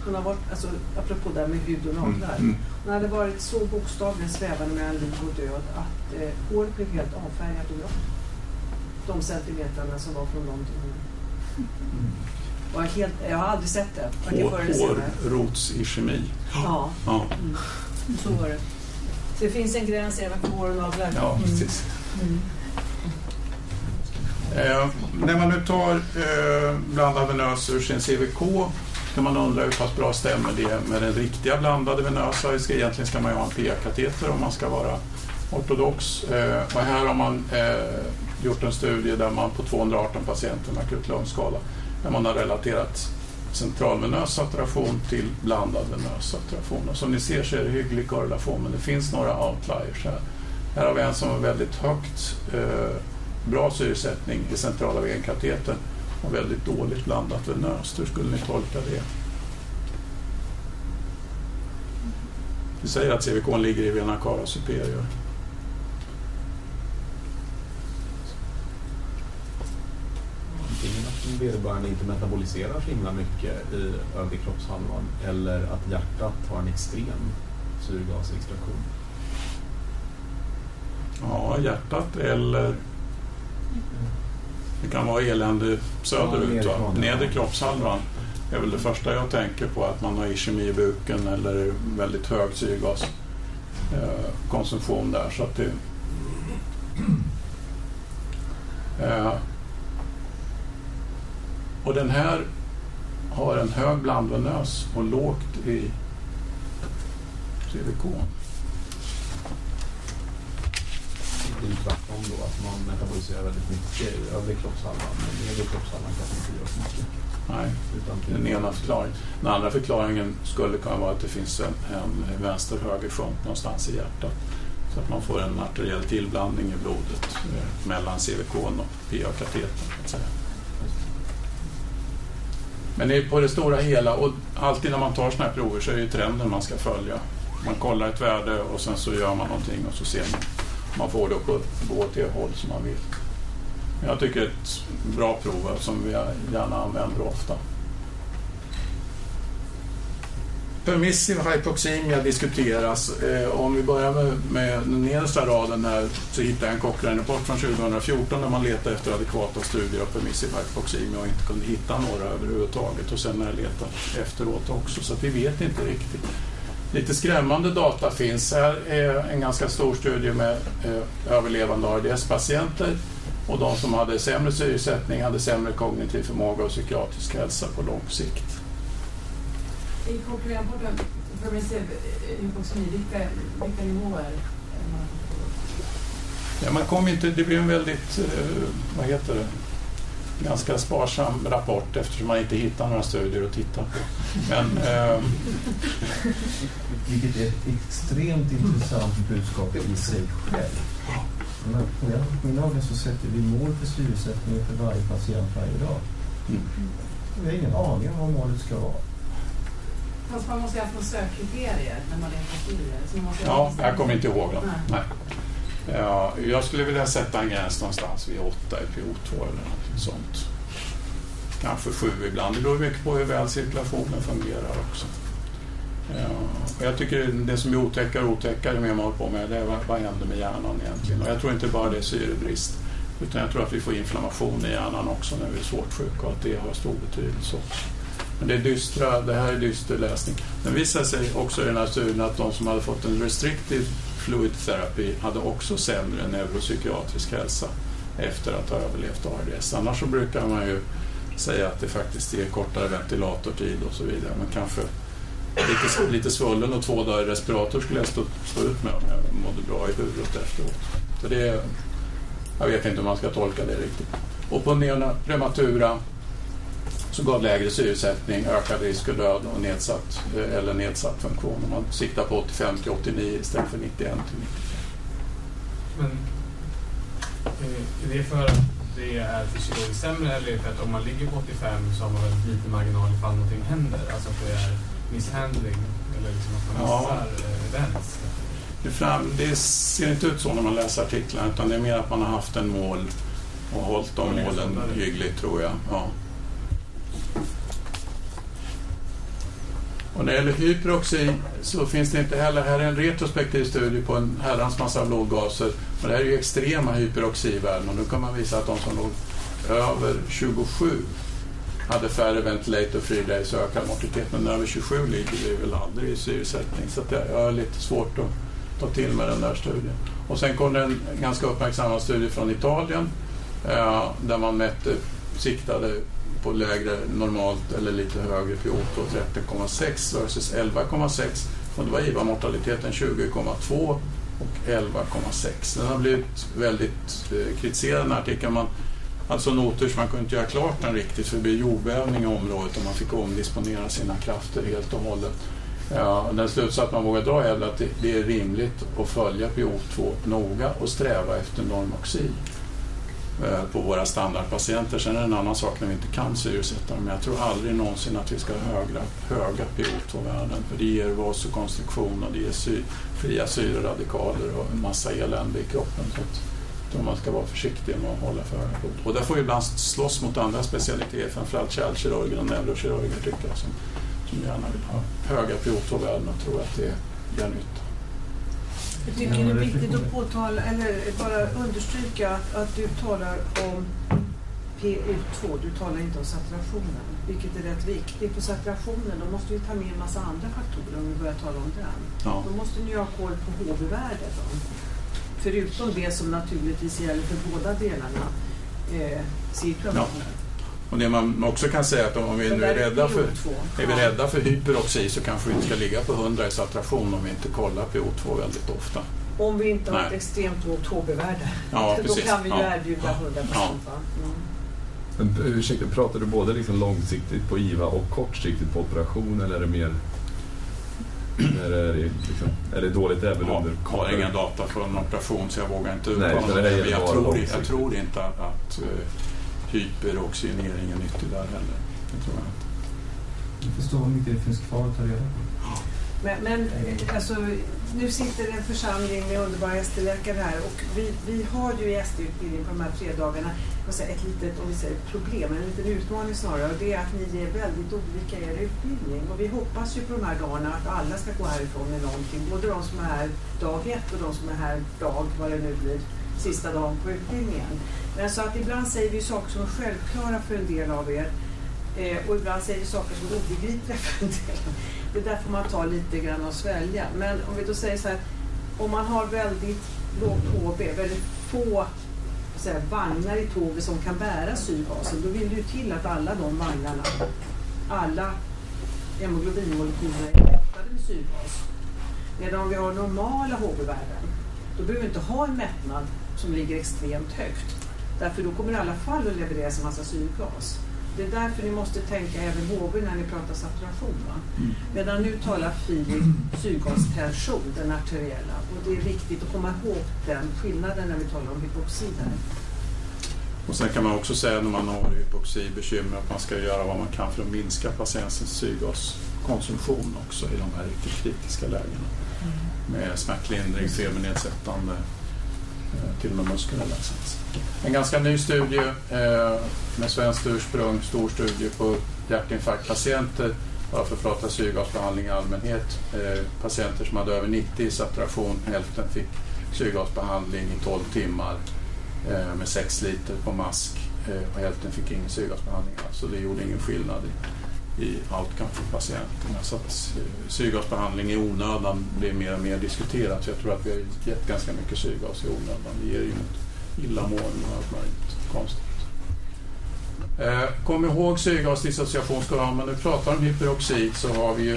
Speaker 5: Hon har varit, alltså, apropå det här med hud och naglar,
Speaker 2: Mm.
Speaker 5: hon hade varit så bokstavligen svävande mellan liv och död att eh, håret blev helt avfärgat och grått. De centimetrarna som var från dem till hon. Var helt, jag har aldrig sett det, eller senare.
Speaker 2: Hårrotsischemi.
Speaker 5: Ja,
Speaker 2: Ja,
Speaker 5: mm. så var det. Så det finns en gräns även för hår och naglar.
Speaker 2: ja precis.
Speaker 5: Mm.
Speaker 2: Eh, när man nu tar eh, blandad venös ur sin CVK kan man undra hur pass bra stämmer det med den riktiga blandade venösa. Egentligen ska man ju ha en PA-kateter om man ska vara ortodox. Eh, och här har man eh, gjort en studie där man på 218 patienter med akut lungskada där man har relaterat centralvenös saturation till blandad venös saturation. Och som ni ser så är det hygglig korrelation men det finns några outliers här. Här har vi en som har väldigt högt eh, bra syresättning i centrala venkatetern och väldigt dåligt blandat venöst. Hur skulle ni tolka det? Vi säger att CVK ligger i vena cava superior.
Speaker 8: Antingen att vederbörande inte metaboliserar så himla mycket i övre kroppshalvan eller att hjärtat har en extrem syrgasextraktion.
Speaker 2: Ja, hjärtat eller det kan vara elände söderut.
Speaker 8: Ja.
Speaker 2: Nedre kroppshalvan är väl det första jag tänker på att man har ischemi i buken eller väldigt hög syrgaskonsumtion där. Så att det, Eh, och den här har en hög blandvenös och lågt i CVK.
Speaker 8: Det är ju tvärtom då, att man metaboliserar väldigt mycket i övre kroppshalvan men nedre kroppshalvan kanske inte gör så mycket.
Speaker 2: Nej.
Speaker 8: Utan
Speaker 2: Den ena förklaringen. Den andra förklaringen skulle kunna vara att det finns en, en vänster-höger front någonstans i hjärtat. Så att man får en arteriell tillblandning i blodet eh, mellan CVK och PA-katetern. Men det är på det stora hela, och alltid när man tar sådana här prover så är det trenden man ska följa. Man kollar ett värde och sen så gör man någonting och så ser man om man får det att gå- gå åt det håll som man vill. Jag tycker det är ett bra prov som vi gärna använder ofta. Permissive hypoxemia diskuteras. Eh, om vi börjar med, med den nedersta raden här så hittar jag en Cochrane-rapport från 2014 där man letade efter adekvata studier av permissive hypoxemia och inte kunde hitta några överhuvudtaget. Och sen när jag letat efteråt också, så att vi vet inte riktigt. Lite skrämmande data finns. Här är en ganska stor studie med eh, överlevande ARDS-patienter och de som hade sämre syresättning hade sämre kognitiv förmåga och psykiatrisk hälsa på lång sikt.
Speaker 9: I KPM-rapporten permissiv hypoxemi, vilka, vilka nivåer?
Speaker 2: Ja, man kom inte, det blev en väldigt, eh, vad heter det, ganska sparsam rapport eftersom man inte hittar några studier att titta på. Men eh, [LAUGHS]
Speaker 6: Vilket är ett extremt intressant budskap i sig själv. Men på eftermiddagen så sätter vi mål för syresättningen för varje patient varje dag.
Speaker 2: Mm.
Speaker 6: Vi har ingen aning om vad målet ska vara.
Speaker 9: Fast man måste ju ha haft sökkriterier när man letar ju
Speaker 2: ja, jag kommer inte ihåg dem.
Speaker 9: Nej.
Speaker 2: Nej. Ja, jag skulle vilja sätta en gräns någonstans vid 8 i PO2 eller något sånt. Kanske 7 ibland. Det beror mycket på hur väl cirkulationen fungerar också. Ja, jag tycker det som är otäckare och otäckare med man håller på med det är vad, vad händer med hjärnan egentligen. Och jag tror inte bara det är syrebrist utan jag tror att vi får inflammation i hjärnan också när vi är svårt sjuka och att det har stor betydelse också. Men det, är dystra, det här är dyster läsning. Den visade sig också i den här studien att de som hade fått en restrictive fluid therapy hade också sämre neuropsykiatrisk hälsa efter att ha överlevt ARDS. Annars så brukar man ju säga att det faktiskt ger kortare ventilatortid och så vidare. Men kanske lite, lite svullen och två dagar i respirator skulle jag stå, stå ut med om jag mådde bra i huvudet efteråt. Så det jag vet inte hur man ska tolka det riktigt. Och på neona så gav lägre syresättning ökad risk för död och nedsatt, eh, eller nedsatt funktion. Man siktar på 85 till 89 istället för 91 till 95.
Speaker 10: Men eh, är det för att det är fysiologiskt sämre eller för att om man ligger på 85 så har man väldigt liten marginal ifall någonting händer? Alltså att det är misshandling eller liksom att man
Speaker 2: Ja.
Speaker 10: missar eh, events?
Speaker 2: Det, fram, det ser inte ut så när man läser artiklarna utan det är mer att man har haft en mål och hållit de målen hyggligt tror jag. Ja. Och när det gäller hyperoxi så finns det inte heller, här är en retrospektiv studie på en herrans massa blodgaser. Men det här är ju extrema hyperoxivärden och nu kan man visa att de som låg över 27 hade färre ventilator free days och ökad mortitet. Men över 27 ligger vi väl aldrig i syresättning. Så att jag jag har lite svårt att ta till med den där studien. Och sen kom det en ganska uppmärksammad studie från Italien eh, där man mätte, siktade på lägre normalt eller lite högre Kyoto 13,6 versus 11,6 och då var IVA-mortaliteten 20,2 och 11,6. Den har blivit väldigt eh, kritiserad den här artikeln. Man, alltså noter så man kunde inte göra klart den riktigt för det blev jordbävning i området och man fick omdisponera sina krafter helt och hållet. Ja, den slutsats man vågar dra är väl att det, det är rimligt att följa PO2 noga och sträva efter normoxi Eh, på våra standardpatienter. Sen är det en annan sak när vi inte kan syresätta dem. Men jag tror aldrig någonsin att vi ska ha höga, höga PO2-värden. För det ger vasokonstruktion och det ger sy, fria syreradikaler och en massa elände i kroppen. Så att, jag tror man ska vara försiktig med att hålla för höga blod. Och där får vi ibland slåss mot andra specialiteter, framförallt kärlkirurger och neurokirurger tycker jag, som, som gärna vill ha höga PO2-värden och tror att det gör nytta.
Speaker 5: Jag tycker det är viktigt att påtala, eller bara understryka att, du talar om PO2, du talar inte om saturationen, vilket är rätt viktigt. På saturationen, då måste vi ta med en massa andra faktorer om vi börjar tala om den.
Speaker 2: Ja.
Speaker 5: Då måste ni ha koll på HB-värdet. då. Förutom det som naturligtvis gäller för båda delarna, eh, cirkulation.
Speaker 2: Och det man också kan säga att om vi nu är
Speaker 5: är
Speaker 2: rädda för,
Speaker 5: PO2.
Speaker 2: är vi
Speaker 5: Ja.
Speaker 2: rädda för hyperoxi så kanske vi inte ska ligga på 100 i saturation om vi inte kollar PO2 väldigt ofta.
Speaker 5: Om vi inte har ett extremt lågt HB-värde.
Speaker 2: Ja,
Speaker 5: då
Speaker 2: precis.
Speaker 5: kan vi ju
Speaker 2: Ja.
Speaker 5: erbjuda 100 procent. va? Mm.
Speaker 3: Men, eh, ursäkta, pratar du både liksom långsiktigt på IVA och kortsiktigt på operation eller är det mer När det är, liksom, är det dåligt även
Speaker 2: Jag
Speaker 3: under
Speaker 2: har ingen data från en operation så jag vågar inte
Speaker 3: Nej,
Speaker 2: uttala mig. jag, jag tror inte att, att hyperoxygenering är nyttig där heller. Det tror jag inte.
Speaker 6: Jag förstår hur mycket det finns kvar att ta reda på.
Speaker 5: Men, men eh, alltså, nu sitter en församling med underbara ST-läkare här och vi, vi har ju i ST-utbildning på de här tre dagarna ett litet om vi säger, problem, en liten utmaning snarare och det är att ni är väldigt olika i er utbildning och vi hoppas ju på de här dagarna att alla ska gå härifrån med någonting, både de som är här dag ett och de som är här dag, vad det nu blir, sista dagen på utbildningen. Men så att ibland säger vi saker som är självklara för en del av er eh, och ibland säger vi saker som är obegripliga för en del. Det där får man ta lite grann och svälja. Men om vi då säger så här, om man har väldigt lågt HB, väldigt få vad vagnar i tåget som kan bära syrgasen, då vill det ju till att alla de vagnarna, alla hemoglobinmolekylerna är mättade med syrgas. Medan om vi har normala HB-värden, då behöver vi inte ha en mättnad som ligger extremt högt. Därför då kommer det i alla fall att levereras en massa syrgas. Det är därför ni måste tänka även HB när ni pratar saturation. Va? Medan nu talar Filip syrgastension, den arteriella. Och det är viktigt att komma ihåg den skillnaden när vi talar om hypoxi.
Speaker 2: Och sen kan man också säga när man har hypoxibekymmer att man ska göra vad man kan för att minska patientens syrgaskonsumtion också i de här riktigt kritiska lägena. Med smärtlindring, febernedsättande, Eh, till och med muskelrelaxans. En ganska ny studie eh, med svenskt ursprung, stor studie på hjärtinfarktpatienter, bara för prata syrgasbehandling i allmänhet. Eh, patienter som hade över 90 i saturation, hälften fick syrgasbehandling i 12 timmar eh, med 6 liter på mask eh, och hälften fick ingen syrgasbehandling alls. Så det gjorde ingen skillnad i, i outcome för patienterna. Så att eh, syrgasbehandling i onödan blir mer och mer diskuterat. Så jag tror att vi har gett ganska mycket syrgas i onödan. Det ger ju mot illamående och allt möjligt konstigt. Eh, kom ihåg syrgasdissociationsskala, men vi pratar om hyperoxid så har vi ju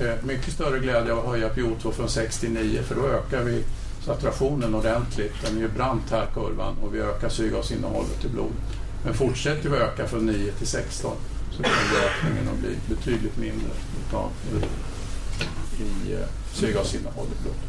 Speaker 2: eh, mycket större glädje av att höja PO2 från 6 till 9 för då ökar vi saturationen ordentligt. Den är ju brant här kurvan och vi ökar syrgasinnehållet i blodet. Men fortsätter vi öka från 9 till 16 så kommer ökningen att bli betydligt mindre utav, eh, i eh, syrgasinnehåll i blodet.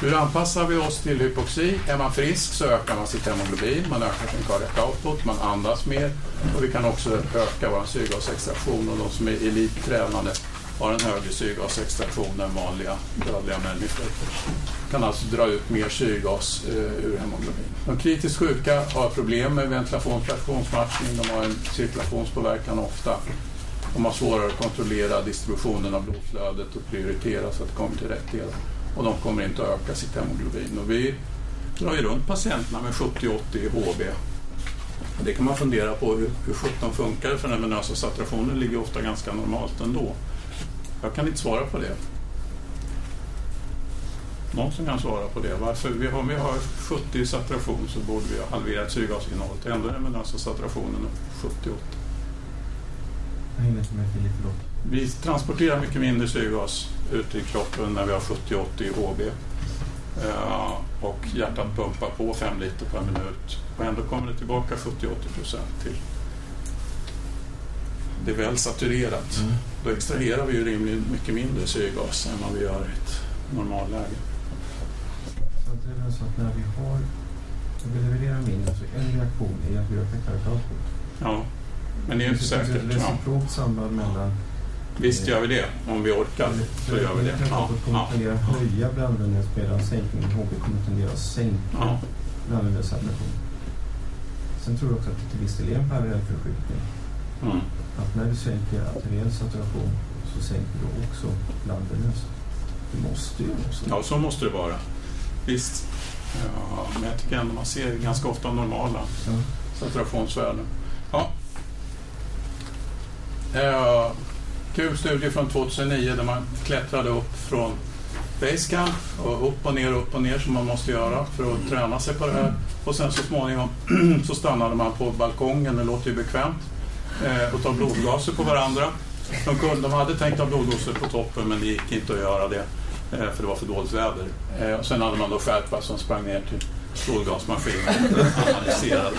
Speaker 2: Hur anpassar vi oss till hypoxi? Är man frisk så ökar man sitt hemoglobin, man ökar sin cardiac output, man andas mer och vi kan också öka vår syrgasextraktion och de som är elittränade har en högre syrgasextraktion än vanliga dödliga människor. kan alltså dra ut mer syrgas eh, ur hemoglobin. De kritiskt sjuka har problem med ventilationsfraktionsmatchning, de har en cirkulationspåverkan ofta. De har svårare att kontrollera distributionen av blodflödet och prioritera så att det kommer till rätt del. Och de kommer inte att öka sitt hemoglobin. Och vi drar ju runt patienterna med 70-80 i HB. Det kan man fundera på hur, hur 17 funkar för den venösa saturationen ligger ofta ganska normalt ändå. Jag kan inte svara på det. Någon som kan svara på det? Varför? Vi har, om vi har 70 i saturation så borde vi ha halverat syrgasinnehållet. Ändå är den venösa saturationen 70-80.
Speaker 6: Jag hinner inte med Filip, förlåt.
Speaker 2: Vi transporterar mycket mindre syrgas ut i kroppen när vi har 70-80 i HB. Eh, och hjärtat pumpar på 5 liter per minut. Och ändå kommer det tillbaka 70-80 procent till. Det är väl saturerat.
Speaker 6: Mm.
Speaker 2: Då extraherar vi ju rimligen mycket mindre syrgas än vad vi gör i ett normalläge.
Speaker 6: Så att det är väl så att när vi har när vi levererar mindre så en reaktion är att vi ökar output.
Speaker 2: Ja, men det är ju inte
Speaker 6: Det finns
Speaker 2: säkert.
Speaker 6: ett reciprokt samband mellan
Speaker 2: Visst gör vi det, om vi orkar. Så gör vi det. Ja,
Speaker 6: kommer
Speaker 2: ja.
Speaker 6: tendera att höja blandämnes medan sänkningen HB kommer tendera att sänka saturation. Sen tror jag också att det till viss del är en parallell förskjutning. Att när du sänker arteriell saturation så sänker du också blandämnes. Det måste ju vara så.
Speaker 2: Ja, så måste det vara. Visst. Ja, men jag tycker ändå man ser ganska ofta normala
Speaker 6: Ja.
Speaker 2: saturationsvärden. Ja. Eh, kul studie från 2009 där man klättrade upp från basecamp och upp och ner, upp och ner som man måste göra för att träna sig på det här. Och sen så småningom [CLEARS THROAT] så stannade man på balkongen, det låter ju bekvämt, eh, och ta blodgaser på varandra. De, kunde, de hade tänkt ha blodgaser på toppen men det gick inte att göra det eh, för det var för dåligt väder. Eh, och sen hade man då skärpa som sprang ner till blodgasmaskinen och analyserade.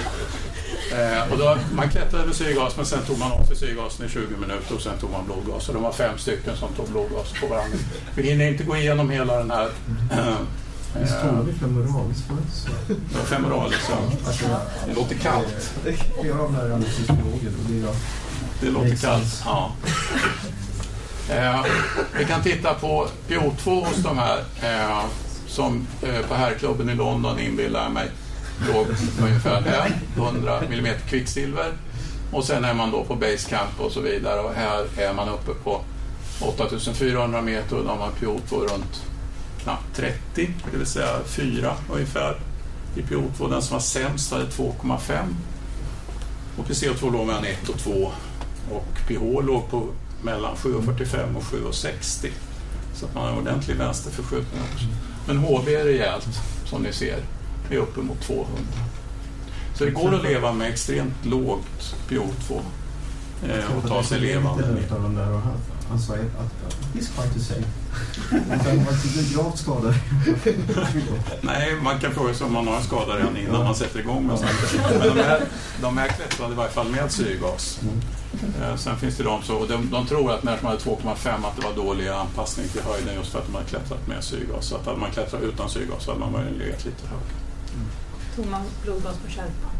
Speaker 2: Eh, och då, man klättrade med syrgas men sen tog man av sig syrgasen i 20 minuter och sen tog man blodgas. Och de var fem stycken som tog blodgas på varandra. Vi hinner inte gå igenom hela den här eh,
Speaker 6: Visst tror vi femoralis förut?
Speaker 2: Ja, femoralis, ja.
Speaker 6: Alltså,
Speaker 2: Det låter kallt.
Speaker 6: Och det är jag.
Speaker 2: Det låter kallt. Ja. Eh, vi kan titta på PO2 hos de här eh, som eh, på herrklubben i London inbillar jag mig låg ungefär här, 100 mm kvicksilver. Och sen är man då på basecamp och så vidare och här är man uppe på 8400 meter och då har man PO2 runt knappt 30, det vill säga 4 ungefär i PO2. Den som var sämst hade 2,5 och i CO2 låg mellan 1 och 2 och pH låg på mellan 7,45 och 7,60. Så att man har en ordentlig vänsterförskjutning också. Men HB är rejält, som ni ser. Det är uppemot 200. Så det går att leva med extremt lågt PO2 eh, och ta sig levande ner.
Speaker 6: Av de där och han, han sa att att quite the same. Var gravt skadad.
Speaker 2: Nej, man kan fråga sig om man har en skada redan innan man sätter igång med sånt. Men de här, de här klättrade i varje fall med syrgas. Eh, Sen finns det de, så, och de, de tror att när de hade 2,5 att det var dålig anpassning till höjden just för att de hade klättrat med syrgas. Så att hade man klättrat utan syrgas så hade man möjligen legat lite högre.
Speaker 11: Tog man blodgas på kärpan?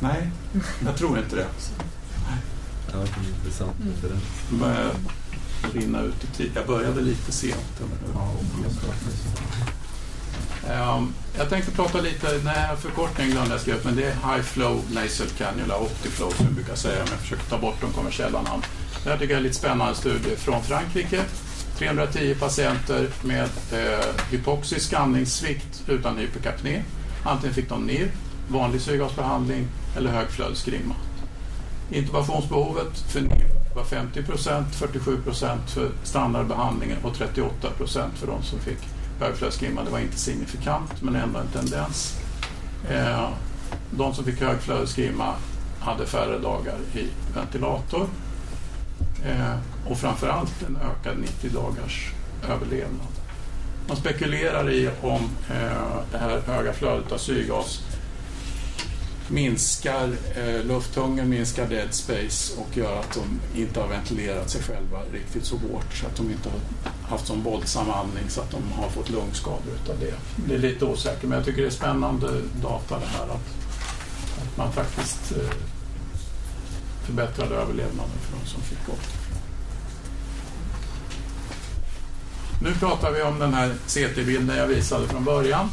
Speaker 2: Nej, jag tror inte det.
Speaker 3: Ja, det är intressant
Speaker 2: rinna ut i tid. Jag började lite sent. Um, jag tänkte prata lite, nej förkortning glömde jag skriva upp, men det är High Flow Nasal Cannula, Optiflow som jag brukar säga, men jag försöker ta bort de kommersiella namn. Det här tycker jag är lite spännande studie från Frankrike. 310 patienter med eh, hypoxisk andningssvikt utan hyperkapné. Antingen fick de NIR, vanlig syrgasbehandling eller högflödesgrimma. Intubationsbehovet för var 50 procent, 47 procent för standardbehandlingen och 38 procent för de som fick högflödesgrimma. Det var inte signifikant, men ändå en tendens. Eh, de som fick högflödesgrimma hade färre dagar i ventilator eh, och framförallt en ökad 90 dagars överlevnad. Man spekulerar i om eh, det här höga flödet av syrgas minskar eh, lufthunger, minskar dead space och gör att de inte har ventilerat sig själva riktigt så hårt så att de inte har haft sån våldsam andning så att de har fått lungskador utav det. Det är lite osäkert men jag tycker det är spännande data det här att, att man faktiskt eh, förbättrade överlevnaden för de som fick gå. Nu pratar vi om den här CT-bilden jag visade från början.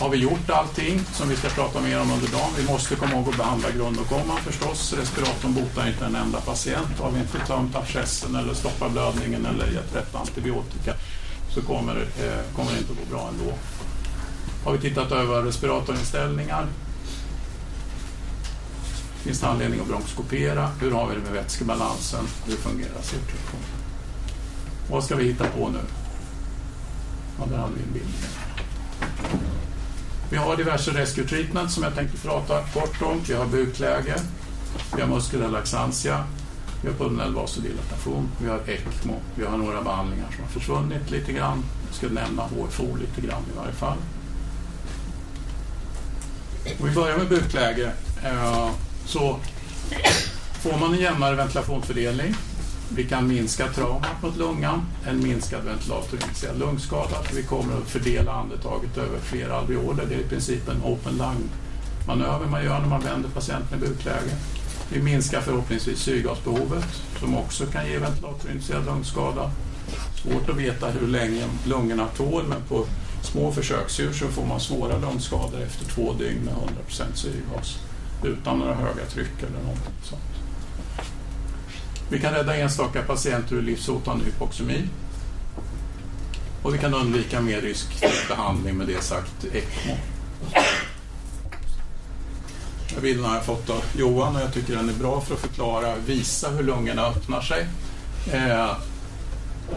Speaker 2: Har vi gjort allting som vi ska prata mer om under dagen? Vi måste komma ihåg att behandla grundåkomman förstås. Respiratorn botar inte en enda patient. Har vi inte tömt abscessen eller stoppat blödningen eller gett rätt antibiotika så kommer, eh, kommer det inte att gå bra ändå. Har vi tittat över respiratorinställningar? Finns det anledning att bronkoskopera? Hur har vi det med vätskebalansen? Hur fungerar cirkulationen? Vad ska vi hitta på nu? Ja, där hade vi en bild. Vi har diverse rescue treatment som jag tänkte prata kort om. Vi har bukläge, vi har muskelrelaxantia, vi har pulmonell vasodilatation, vi har ECMO, vi har några behandlingar som har försvunnit lite grann. Jag ska nämna HFO lite grann i varje fall. Om vi börjar med bukläge eh, så får man en jämnare ventilationsfördelning. Vi kan minska traumat mot lungan, en minskad ventilatoriniserad lungskada. Vi kommer att fördela andetaget över flera alveoler. Det är i princip en open lung-manöver man gör när man vänder patienten i bukläge. Vi minskar förhoppningsvis syrgasbehovet som också kan ge ventilatorinitierad lungskada. Svårt att veta hur länge lungorna tål men på små försöksdjur så får man svåra lungskador efter två dygn med 100% syrgas utan några höga tryck eller någonting sånt. Vi kan rädda enstaka patienter ur livshotande hypoxemi. Och vi kan undvika mer risk behandling med det sagt ECMO. Den här bilden har jag fått av Johan och jag tycker den är bra för att förklara, visa hur lungorna öppnar sig. Eh,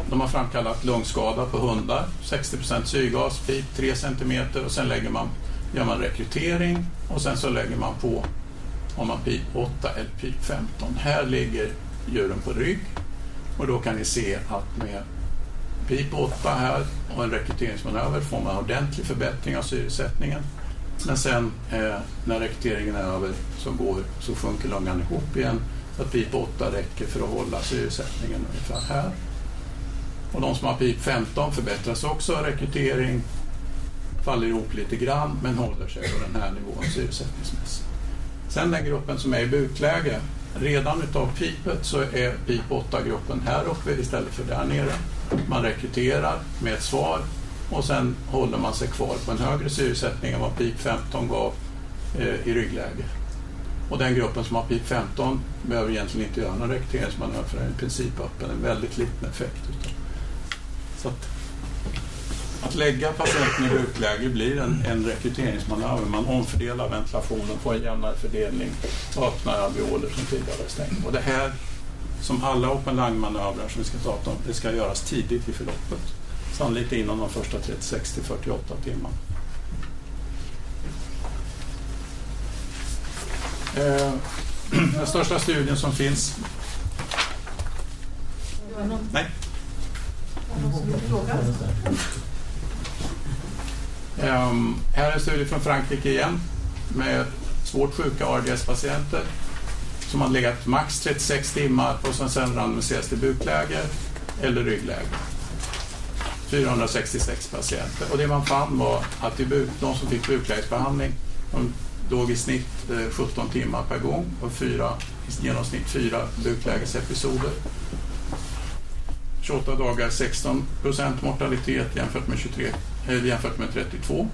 Speaker 2: de har framkallat lungskada på hundar, 60 syrgas, pip 3 cm och sen lägger man, gör man rekrytering och sen så lägger man på om man pip 8 eller pip 15. Här ligger djuren på rygg och då kan ni se att med pip 8 här och en rekryteringsmanöver får man ordentlig förbättring av syresättningen. Men sen eh, när rekryteringen är över så, går, så sjunker lungan ihop igen. Så att pip 8 räcker för att hålla syresättningen ungefär här. Och de som har pip 15 förbättras också av rekrytering, faller ihop lite grann men håller sig på den här nivån syresättningsmässigt. Sen den gruppen som är i bukläge, redan utav pipet så är pip 8-gruppen här uppe istället för där nere. Man rekryterar med ett svar och sen håller man sig kvar på en högre syresättning än vad PIP 15 gav eh, i ryggläge. Och den gruppen som har PIP 15 behöver egentligen inte göra någon rekryteringsmanöver för den är i princip öppen, en väldigt liten effekt. Utav. Så att, att lägga patienten i bukläge blir en, en rekryteringsmanöver. Man omfördelar ventilationen, får en jämnare fördelning och öppnar alveoler som tidigare var stängda. Och det här, som alla open lung-manövrar som vi ska prata om, det ska göras tidigt i förloppet. Sannolikt inom de första 36 till 48 timmarna. Eh, [CLEARS THROAT] den största studien som finns... Nej. Um, här är en studie från Frankrike igen med svårt sjuka ARDS-patienter som har legat max 36 timmar och som sen randomiseras till bukläge eller ryggläge. 466 patienter. Och det man fann var att i buk, de som fick buklägesbehandling de låg i snitt eh, 17 timmar per gång och fyra, i genomsnitt fyra buklägesepisoder. 28 dagar 16 procent mortalitet jämfört med, 23, Eh, jämfört med 32,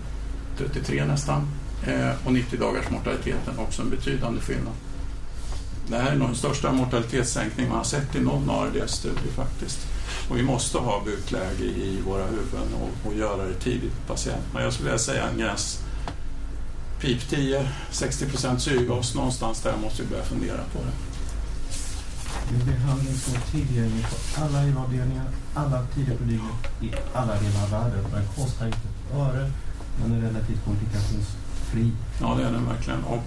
Speaker 2: 33 nästan. Eh, och 90 dagars mortaliteten också en betydande skillnad. Det här är nog den största mortalitetssänkning man har sett i någon ARDS-studie faktiskt. Och vi måste ha bukläge i våra huvuden och, och göra det tidigt på patienterna. Jag skulle vilja säga en gräns PIP 10, 60 procent syrgas, någonstans där måste vi börja fundera på det.
Speaker 6: Det är behandling som är tillgänglig på alla IVA-avdelningar, alla tider på dygnet, i alla delar av världen. Den kostar inte ett öre, den är relativt komplikationsfri.
Speaker 2: Ja, det är den verkligen. Och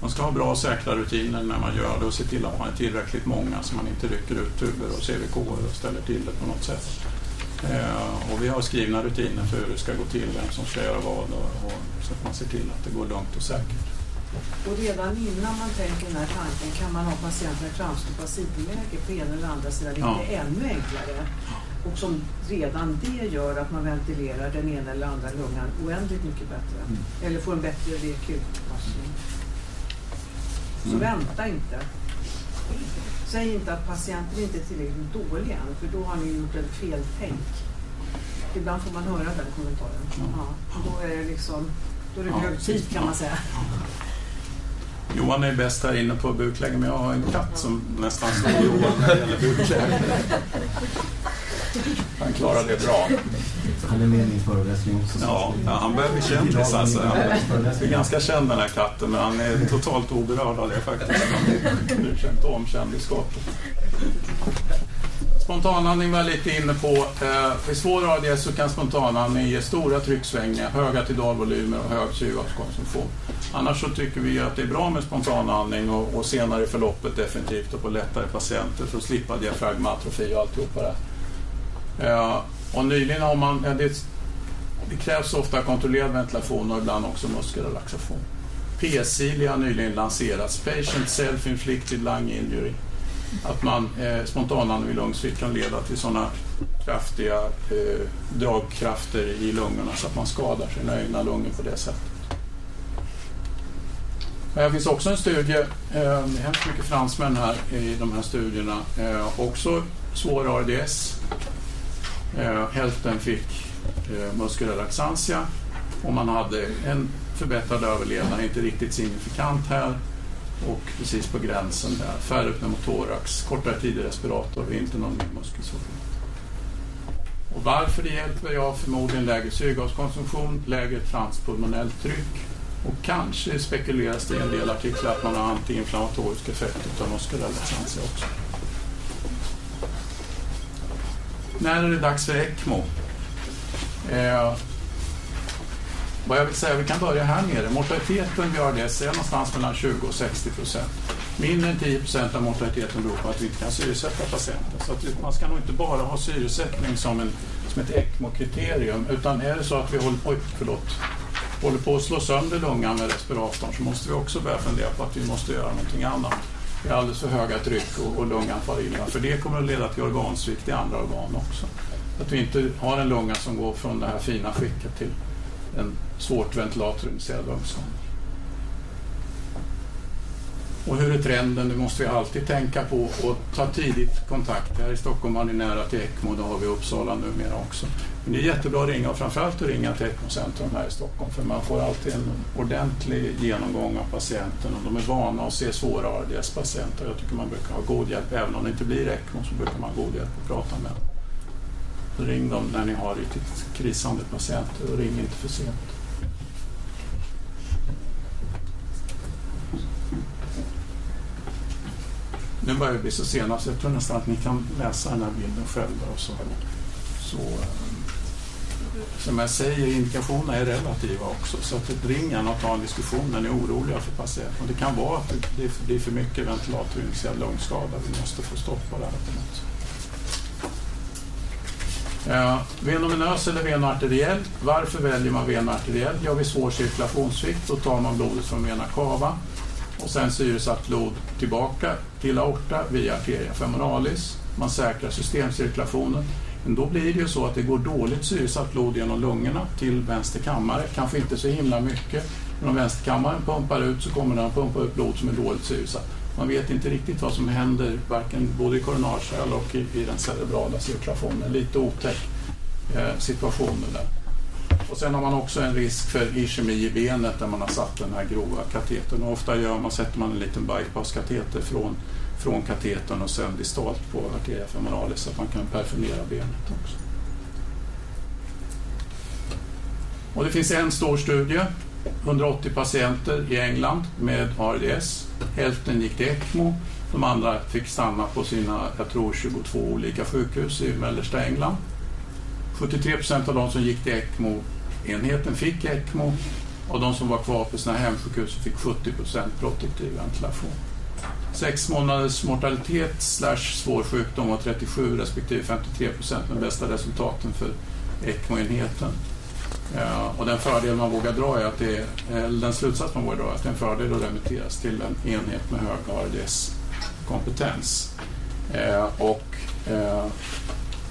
Speaker 2: man ska ha bra och säkra rutiner när man gör det och se till att man är tillräckligt många så man inte rycker ut tuber och CVK och ställer till det på något sätt. Eh, och vi har skrivna rutiner för hur det ska gå till, vem som ska göra vad och, och så att man ser till att det går lugnt och säkert.
Speaker 5: Och redan innan man tänker den här tanken kan man ha patienten i framstupa sidoläge på ena eller andra sidan, vilket
Speaker 2: Ja.
Speaker 5: är ännu enklare. Och som redan det gör att man ventilerar den ena eller andra lungan oändligt mycket bättre.
Speaker 2: Mm.
Speaker 5: Eller får en bättre rekutpassning. Så
Speaker 2: Mm.
Speaker 5: vänta inte. Säg inte att patienten inte är tillräckligt dålig än, för då har ni gjort ett feltänk. Ibland får man höra den kommentaren. Ja. och då är det liksom, då är det
Speaker 2: Ja,
Speaker 5: hög tid kan man säga.
Speaker 2: Johan är bäst här inne på bukläge men jag har en katt som nästan slår Johan när det gäller bukläge. Han klarar det bra.
Speaker 6: Han är med i min föreläsning också. så
Speaker 2: Ja, ja, han börjar bli kändis alltså. Han är ganska känd den här katten men han är totalt oberörd av det faktiskt. Han bryr sig inte om kändisskapet. Spontanandning var jag lite inne på. Eh, vid svår ADS så kan spontanandning ge stora trycksvängningar, höga tidalvolymer och hög syrgaskonsumtion. Annars så tycker vi att det är bra med spontanandning och, och senare i förloppet definitivt och på lättare patienter för att slippa diafragmatrofi och alltihopa det. Eh, och nyligen har man, ja, det, det krävs ofta kontrollerad ventilation och ibland också muskelrelaxation. PSILI har nyligen lanserats, Patient Self-Inflicted Lung Injury. Att man eh, spontanandning vid lungsvikt kan leda till sådana kraftiga eh, dragkrafter i lungorna så att man skadar sina egna lungor på det sättet. Men det finns också en studie, eh, det är hemskt mycket fransmän här i de här studierna, eh, också svår ARDS. Eh, hälften fick eh, axantia och man hade en förbättrad överlevnad, inte riktigt signifikant här och precis på gränsen där. Färre pneumotorax, kortare tid i respirator, inte någon ny muskelsvårighet. Och varför det hjälper? Ja, förmodligen lägre syrgaskonsumtion, lägre transpulmonellt tryck och kanske spekuleras det i en del artiklar att man har antiinflammatorisk effekt av muskelrelaxantia också. När är det dags för ECMO? Eh, vad jag vill säga, vi kan börja här nere. Mortaliteten vid ARDS är någonstans mellan 20 och 60 procent. Mindre än 10 procent av mortaliteten beror på att vi inte kan syresätta patienten. Så att man ska nog inte bara ha syresättning som, en, som ett ECMO-kriterium, utan är det så att vi håller... Oj, förlåt håller på att slå sönder lungan med respiratorn så måste vi också börja fundera på att vi måste göra någonting annat. Det är alldeles för höga tryck och, och lungan far illa. För det kommer att leda till organsvikt i andra organ också. Att vi inte har en lunga som går från det här fina skicket till en svårt ventilatorinitierad lungskada. Och hur är trenden? Det måste vi alltid tänka på och ta tidigt kontakt. Här i Stockholm har ni nära till ECMO, det har vi i Uppsala numera också. Men det är jättebra att ringa och framförallt att ringa till Echrocentrum här i Stockholm för man får alltid en ordentlig genomgång av patienten och de är vana att se svåra ARDS-patienter. Jag tycker man brukar ha god hjälp, även om det inte blir ECMO så brukar man ha god hjälp att prata med. Så ring dem när ni har riktigt krisande patienter och ring inte för sent. Nu börjar vi bli så sena så jag tror nästan att ni kan läsa den här bilden själva. Och så, så, som jag säger, indikationerna är relativa också. Så att ring gärna och ta en diskussion när ni är oroliga för patienten. Det kan vara att det blir för mycket ventilatorinitierad lungskada. Vi måste få stopp på det här på något. Eh, venominös eller venoarteriell. Varför väljer man venoarteriell? Ja, vid svår cirkulationssvikt då tar man blodet från vena cava och sen syresatt blod tillbaka till aorta via arteria femoralis. Man säkrar systemcirkulationen. Men då blir det ju så att det går dåligt syresatt blod genom lungorna till vänster kammare. Kanske inte så himla mycket. Men om vänsterkammaren pumpar ut så kommer den att pumpa ut blod som är dåligt syresatt. Man vet inte riktigt vad som händer varken både i koronarkärl och i, i den cerebrala cirkulationen. Lite otäck eh, situation där. Och sen har man också en risk för ischemi i benet där man har satt den här grova katetern. Och ofta gör man, sätter man en liten bypasskateter från, från katetern och sen distalt på arteria femoralis så att man kan perforera benet också. Och det finns en stor studie, 180 patienter i England med ARDS. Hälften gick till ECMO, de andra fick stanna på sina, jag tror 22 olika sjukhus i mellersta England. 73 procent av de som gick till ECMO-enheten fick ECMO och de som var kvar på sina hemsjukhus fick 70 procent protektiv ventilation. Sex månaders mortalitet slash svår sjukdom var 37 respektive 53 procent de bästa resultaten för ECMO-enheten. Ja, eh, och den fördel man vågar dra är att det är, den slutsats man vågar dra är att det är en fördel att remitteras till en enhet med hög ARDS-kompetens. Eh, och eh,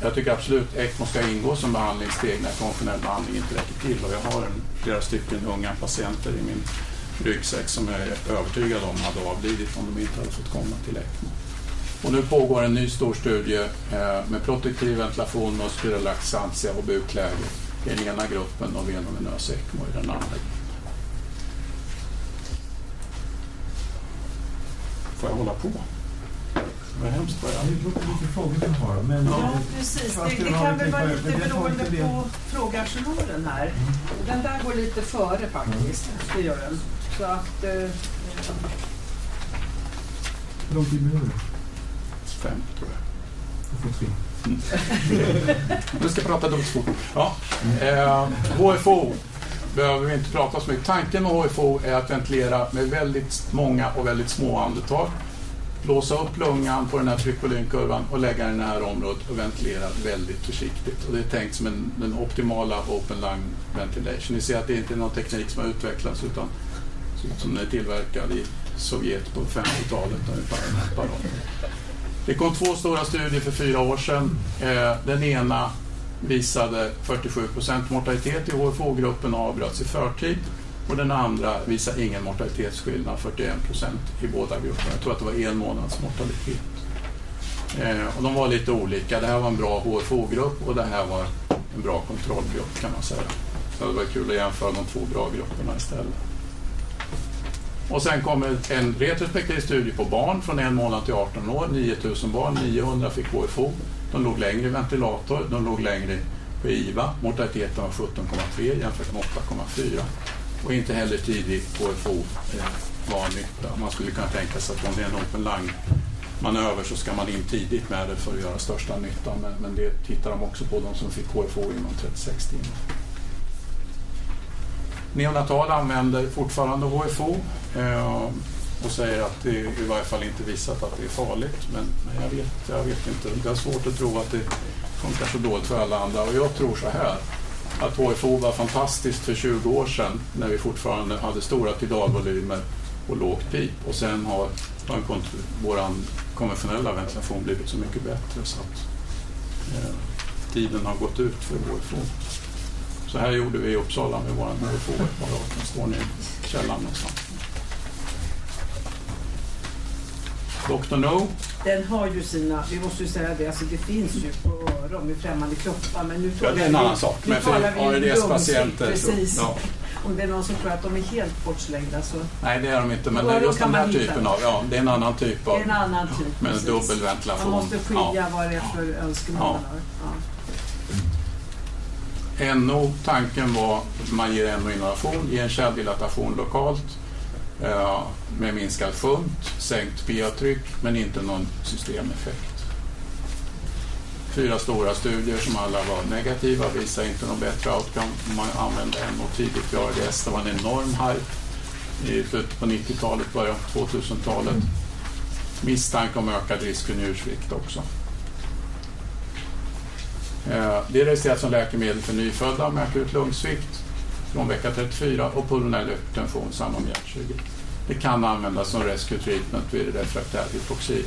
Speaker 2: jag tycker absolut ECMO ska ingå som behandlingssteg när konventionell behandling inte räcker till. Och jag har en, flera stycken unga patienter i min ryggsäck som jag är övertygad om hade avlidit om de inte hade fått komma till ECMO. Och nu pågår en ny stor studie eh, med protektiv ventilation, muskulär laxantia och bukläge i den ena gruppen och venominös ECMO i den andra. Får jag hålla på? Vad hemskt vad jag...
Speaker 6: Det låter lite frågor vi har. Men
Speaker 5: Ja, precis. Det, det kan väl vara lite beroende på frågearsenalen här. Den där går lite före faktiskt. Det gör den. Så att... Eh,
Speaker 6: Hur lång tid behöver du?
Speaker 2: Fem, tror jag.
Speaker 6: Du får tre.
Speaker 2: Nu ska prata så fort. Ja. Eh, HFO behöver vi inte prata så mycket. Tanken med HFO är att ventilera med väldigt många och väldigt små andetag. Blåsa upp lungan på den här tryckvolymkurvan och lägga den i det här området och ventilera väldigt försiktigt. Och det är tänkt som en, den optimala open lung ventilation. Ni ser att det inte är någon teknik som har utvecklats utan som den är tillverkad i Sovjet på 50-talet ungefär. Det kom två stora studier för fyra år sedan. Eh, den ena visade 47 procent mortalitet i HFO-gruppen och avbröts i förtid. Och den andra visade ingen mortalitetsskillnad, 41 procent i båda grupperna. Jag tror att det var en månads mortalitet. Eh, och de var lite olika. Det här var en bra HFO-grupp och det här var en bra kontrollgrupp kan man säga. Så det var kul att jämföra de två bra grupperna istället. Och sen kommer en retrospektiv studie på barn från en månad till 18 år. 9000 barn, 900 fick HFO. De låg längre i ventilator, de låg längre på IVA. Mortaliteten var 17,3 jämfört med 8,4. Och inte heller tidig HFO eh, var nytta. Man skulle kunna tänka sig att om det är en open line-manöver så ska man in tidigt med det för att göra största nyttan. Men, men det tittar de också på, de som fick HFO inom 36 timmar. Neonatal använder fortfarande HFO eh, och säger att det i varje fall inte visat att det är farligt. Men, men jag, vet, jag vet inte. Det är svårt att tro att det funkar så dåligt för alla andra. Och jag tror så här. att HFO var fantastiskt för 20 år sedan när vi fortfarande hade stora tidalvolymer och lågt pip och sen har har konventionella ventilation blivit så mycket bättre så att eh, tiden har gått ut för HFO. Så här gjorde vi i Uppsala med våran HFO-apparat. Den står nere i källaren någonstans. Dr. No,
Speaker 5: Den har ju sina, vi måste ju säga det, alltså det finns ju på öron med främmande kroppar men nu
Speaker 2: ja, det är en annan sak.
Speaker 5: nu
Speaker 2: Men för ARDS-patienter.
Speaker 5: Precis.
Speaker 2: Ja,
Speaker 5: Om det är någon som tror att de är helt bortslängda så
Speaker 2: nej, det är de inte. Men det är just den här typen
Speaker 5: det.
Speaker 2: av... Ja, det är en annan typ
Speaker 5: det
Speaker 2: av...
Speaker 5: är en annan typ.
Speaker 2: Med
Speaker 5: precis.
Speaker 2: dubbel ventilation.
Speaker 5: Man måste skilja
Speaker 2: Ja.
Speaker 5: vad det är för önskemål
Speaker 2: Ja.
Speaker 5: man har. Ja.
Speaker 2: NO, tanken var att man ger NO-inhalation, ger en kärldilatation lokalt eh, med minskad funt, sänkt PA-tryck men inte någon systemeffekt. Fyra stora studier som alla var negativa visar inte någon bättre outcome om man använde NO tidigt i ARDS. Det var en enorm hype i slutet på 90-talet, början på 2000-talet. Misstanke om ökad risk för njursvikt också. Eh, det är registrerat som läkemedel för nyfödda med akut lungsvikt från vecka 34 och pulmonell hypertension samma med hjärtkirurgi. Det kan användas som rescue treatment vid refraktär hypoxi.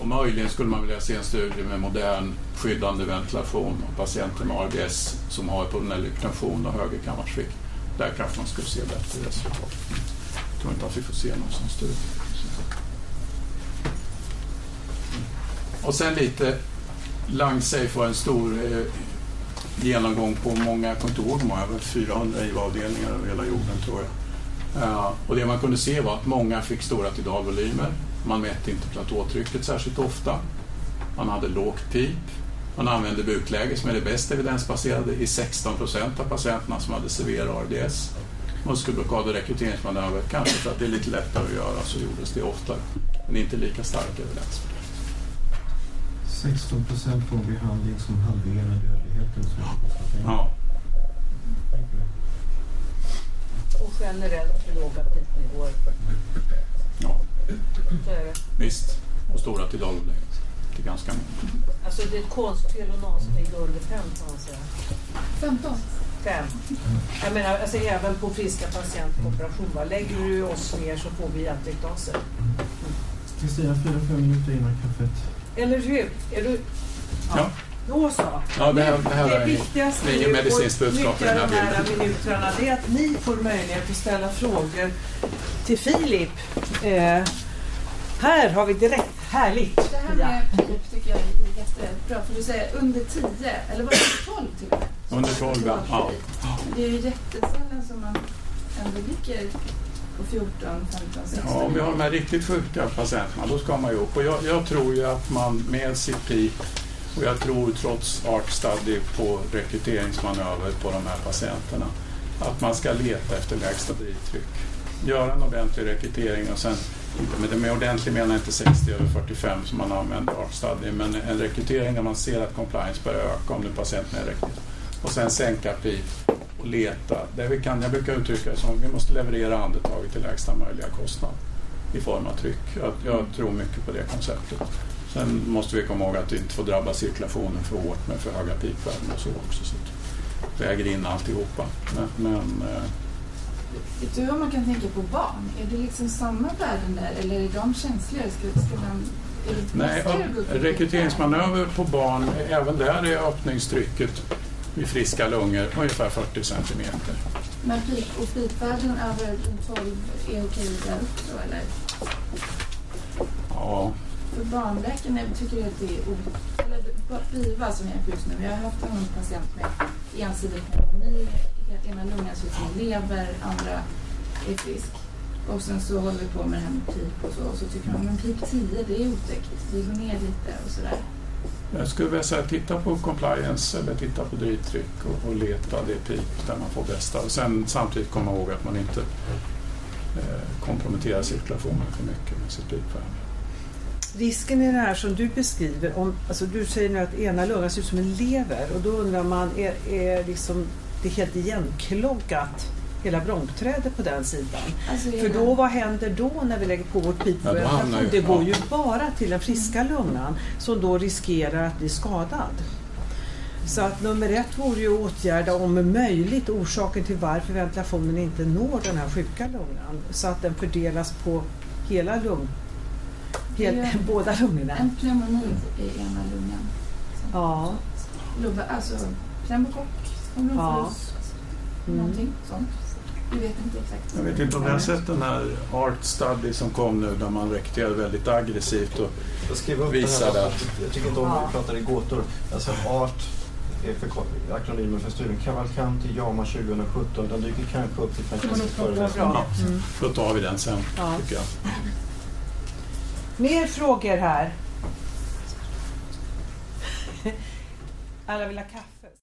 Speaker 2: Och möjligen skulle man vilja se en studie med modern skyddande ventilation av patienter med ARDS som har pulmonell hypertension och högerkammarsvikt. Där kanske man skulle se bättre resultat. Jag tror inte att vi får se någon sån studie. Och sen lite Lungsafe var en stor eh, genomgång på många, jag kommer inte ihåg många, över 400 IVA-avdelningar över hela jorden tror jag. Uh, och det man kunde se var att många fick stora tidalvolymer. Man mätte inte platåtrycket särskilt ofta. Man hade lågt pip. Man använde bukläge som är det bäst evidensbaserade i 16 procent av patienterna som hade severa ARDS. Muskelblockad och rekryteringsmanöver, kanske för att det är lite lättare att göra så gjordes det oftare. Men inte lika stark evidens.
Speaker 6: 16 procent på en behandling som halverar dödligheten. Som.
Speaker 2: Ja.
Speaker 5: Och generellt låga pipnivåer.
Speaker 2: Ja,
Speaker 5: Så är det.
Speaker 2: visst. Och stora tidalvolymer. Det är ganska många.
Speaker 5: Alltså det är ett konstfel att någonsin ligga under fem kan man säga.
Speaker 4: 15.
Speaker 5: Fem. Jag menar alltså även på friska patienter på operation. va. Lägger du oss ner så får vi hjärtektaser.
Speaker 6: Kristina, fyra, fem minuter innan kaffet.
Speaker 5: Eller hur? Är du...
Speaker 2: Ja.
Speaker 5: Då så.
Speaker 2: Ja, det här, det här
Speaker 5: det viktigaste
Speaker 2: det är medicinskt budskap i den här
Speaker 5: de här minuterna det är att ni får möjlighet att ställa frågor till Filip. Eh, här har vi direkt. Härligt.
Speaker 4: Det här med pip tycker jag är jättebra. För du säger under 10, eller var det 12 till och med?
Speaker 2: Under 12, ja. ja.
Speaker 4: Det är ju jättesällan som man ändå ligger på 14, 15, 16.
Speaker 2: Ja, om vi har de här riktigt sjuka patienterna, då ska man ju upp. Och jag, jag tror ju att man med sitt PIP och jag tror trots ART study på rekryteringsmanöver på de här patienterna att man ska leta efter lägsta drivtryck. Göra en ordentlig rekrytering och sen, inte med, med ordentlig menar jag inte 60 över 45 som man använder ART study, men en rekrytering där man ser att compliance börjar öka om nu patienten är rekryterad. Och sen sänka PIP och leta. Det vi kan, jag brukar uttrycka det som vi måste leverera andetaget till lägsta möjliga kostnad i form av tryck. Jag, jag tror mycket på det konceptet. Sen måste vi komma ihåg att vi inte får drabba cirkulationen för hårt med för höga pipvärden och så också. Så att det väger in alltihopa. Men, men eh,
Speaker 4: Vet du vad man kan tänka på barn? Är det liksom samma värden där eller är de känsligare? Ska, ska man, det
Speaker 2: nej,
Speaker 4: att
Speaker 2: rekryteringsmanöver på barn, även där är öppningstrycket vid friska lungor ungefär 40 centimeter.
Speaker 4: Men pip och pipvärden över 12 är okej där också eller?
Speaker 2: Ja,
Speaker 4: För barnläkarna tycker jag att det är o... Eller BIVA som är just nu. Jag har haft en patient med ensidig pneumoni. Ena lungan ser ut som lever, andra är frisk. Och sen så håller vi på med det här med pip och så. Och så tycker man men pip 10 det är otäckt. Vi går ner lite och sådär
Speaker 2: jag skulle vilja säga titta på compliance eller titta på drivtryck och, och leta det pip där man får bästa. Och sen samtidigt komma ihåg att man inte eh, komprometterar cirkulationen för mycket med sitt pipvärde.
Speaker 5: Risken är det här som du beskriver. Om, alltså du säger nu att ena lungan ser ut som en lever och då undrar man, är, är liksom det helt igenkloggat hela bronkträdet på den sidan?
Speaker 4: Alltså,
Speaker 5: För då, vad händer då när vi lägger på vårt
Speaker 2: Ja,
Speaker 5: pipventilation?
Speaker 2: ju-
Speaker 5: det går
Speaker 2: ja.
Speaker 5: ju bara till den friska lungan som då riskerar att bli skadad. Så att nummer ett vore ju att åtgärda om möjligt orsaken till varför ventilationen inte når den här sjuka lungan så att den fördelas på hela lung, hel, båda lungorna.
Speaker 4: En pneumoni i ena lungan.
Speaker 5: Ja.
Speaker 4: Lubbe, alltså pneumokock,
Speaker 5: Ja.
Speaker 4: någonting sånt. Vi vet inte exakt.
Speaker 2: Jag vet inte om ni har sett den här Art Study som kom nu där man rekryterade väldigt aggressivt och
Speaker 6: Jag skrev upp
Speaker 2: visade att
Speaker 6: jag tycker inte om att vi pratar i gåtor. Alltså ART är för akronymen för studien Cavalcanti JAMA 2017. Den dyker kanske upp i
Speaker 5: bra. Mm.
Speaker 2: då tar vi den sen
Speaker 5: Ja.
Speaker 2: tycker jag.
Speaker 5: Mer frågor här? Alla vill ha kaffe?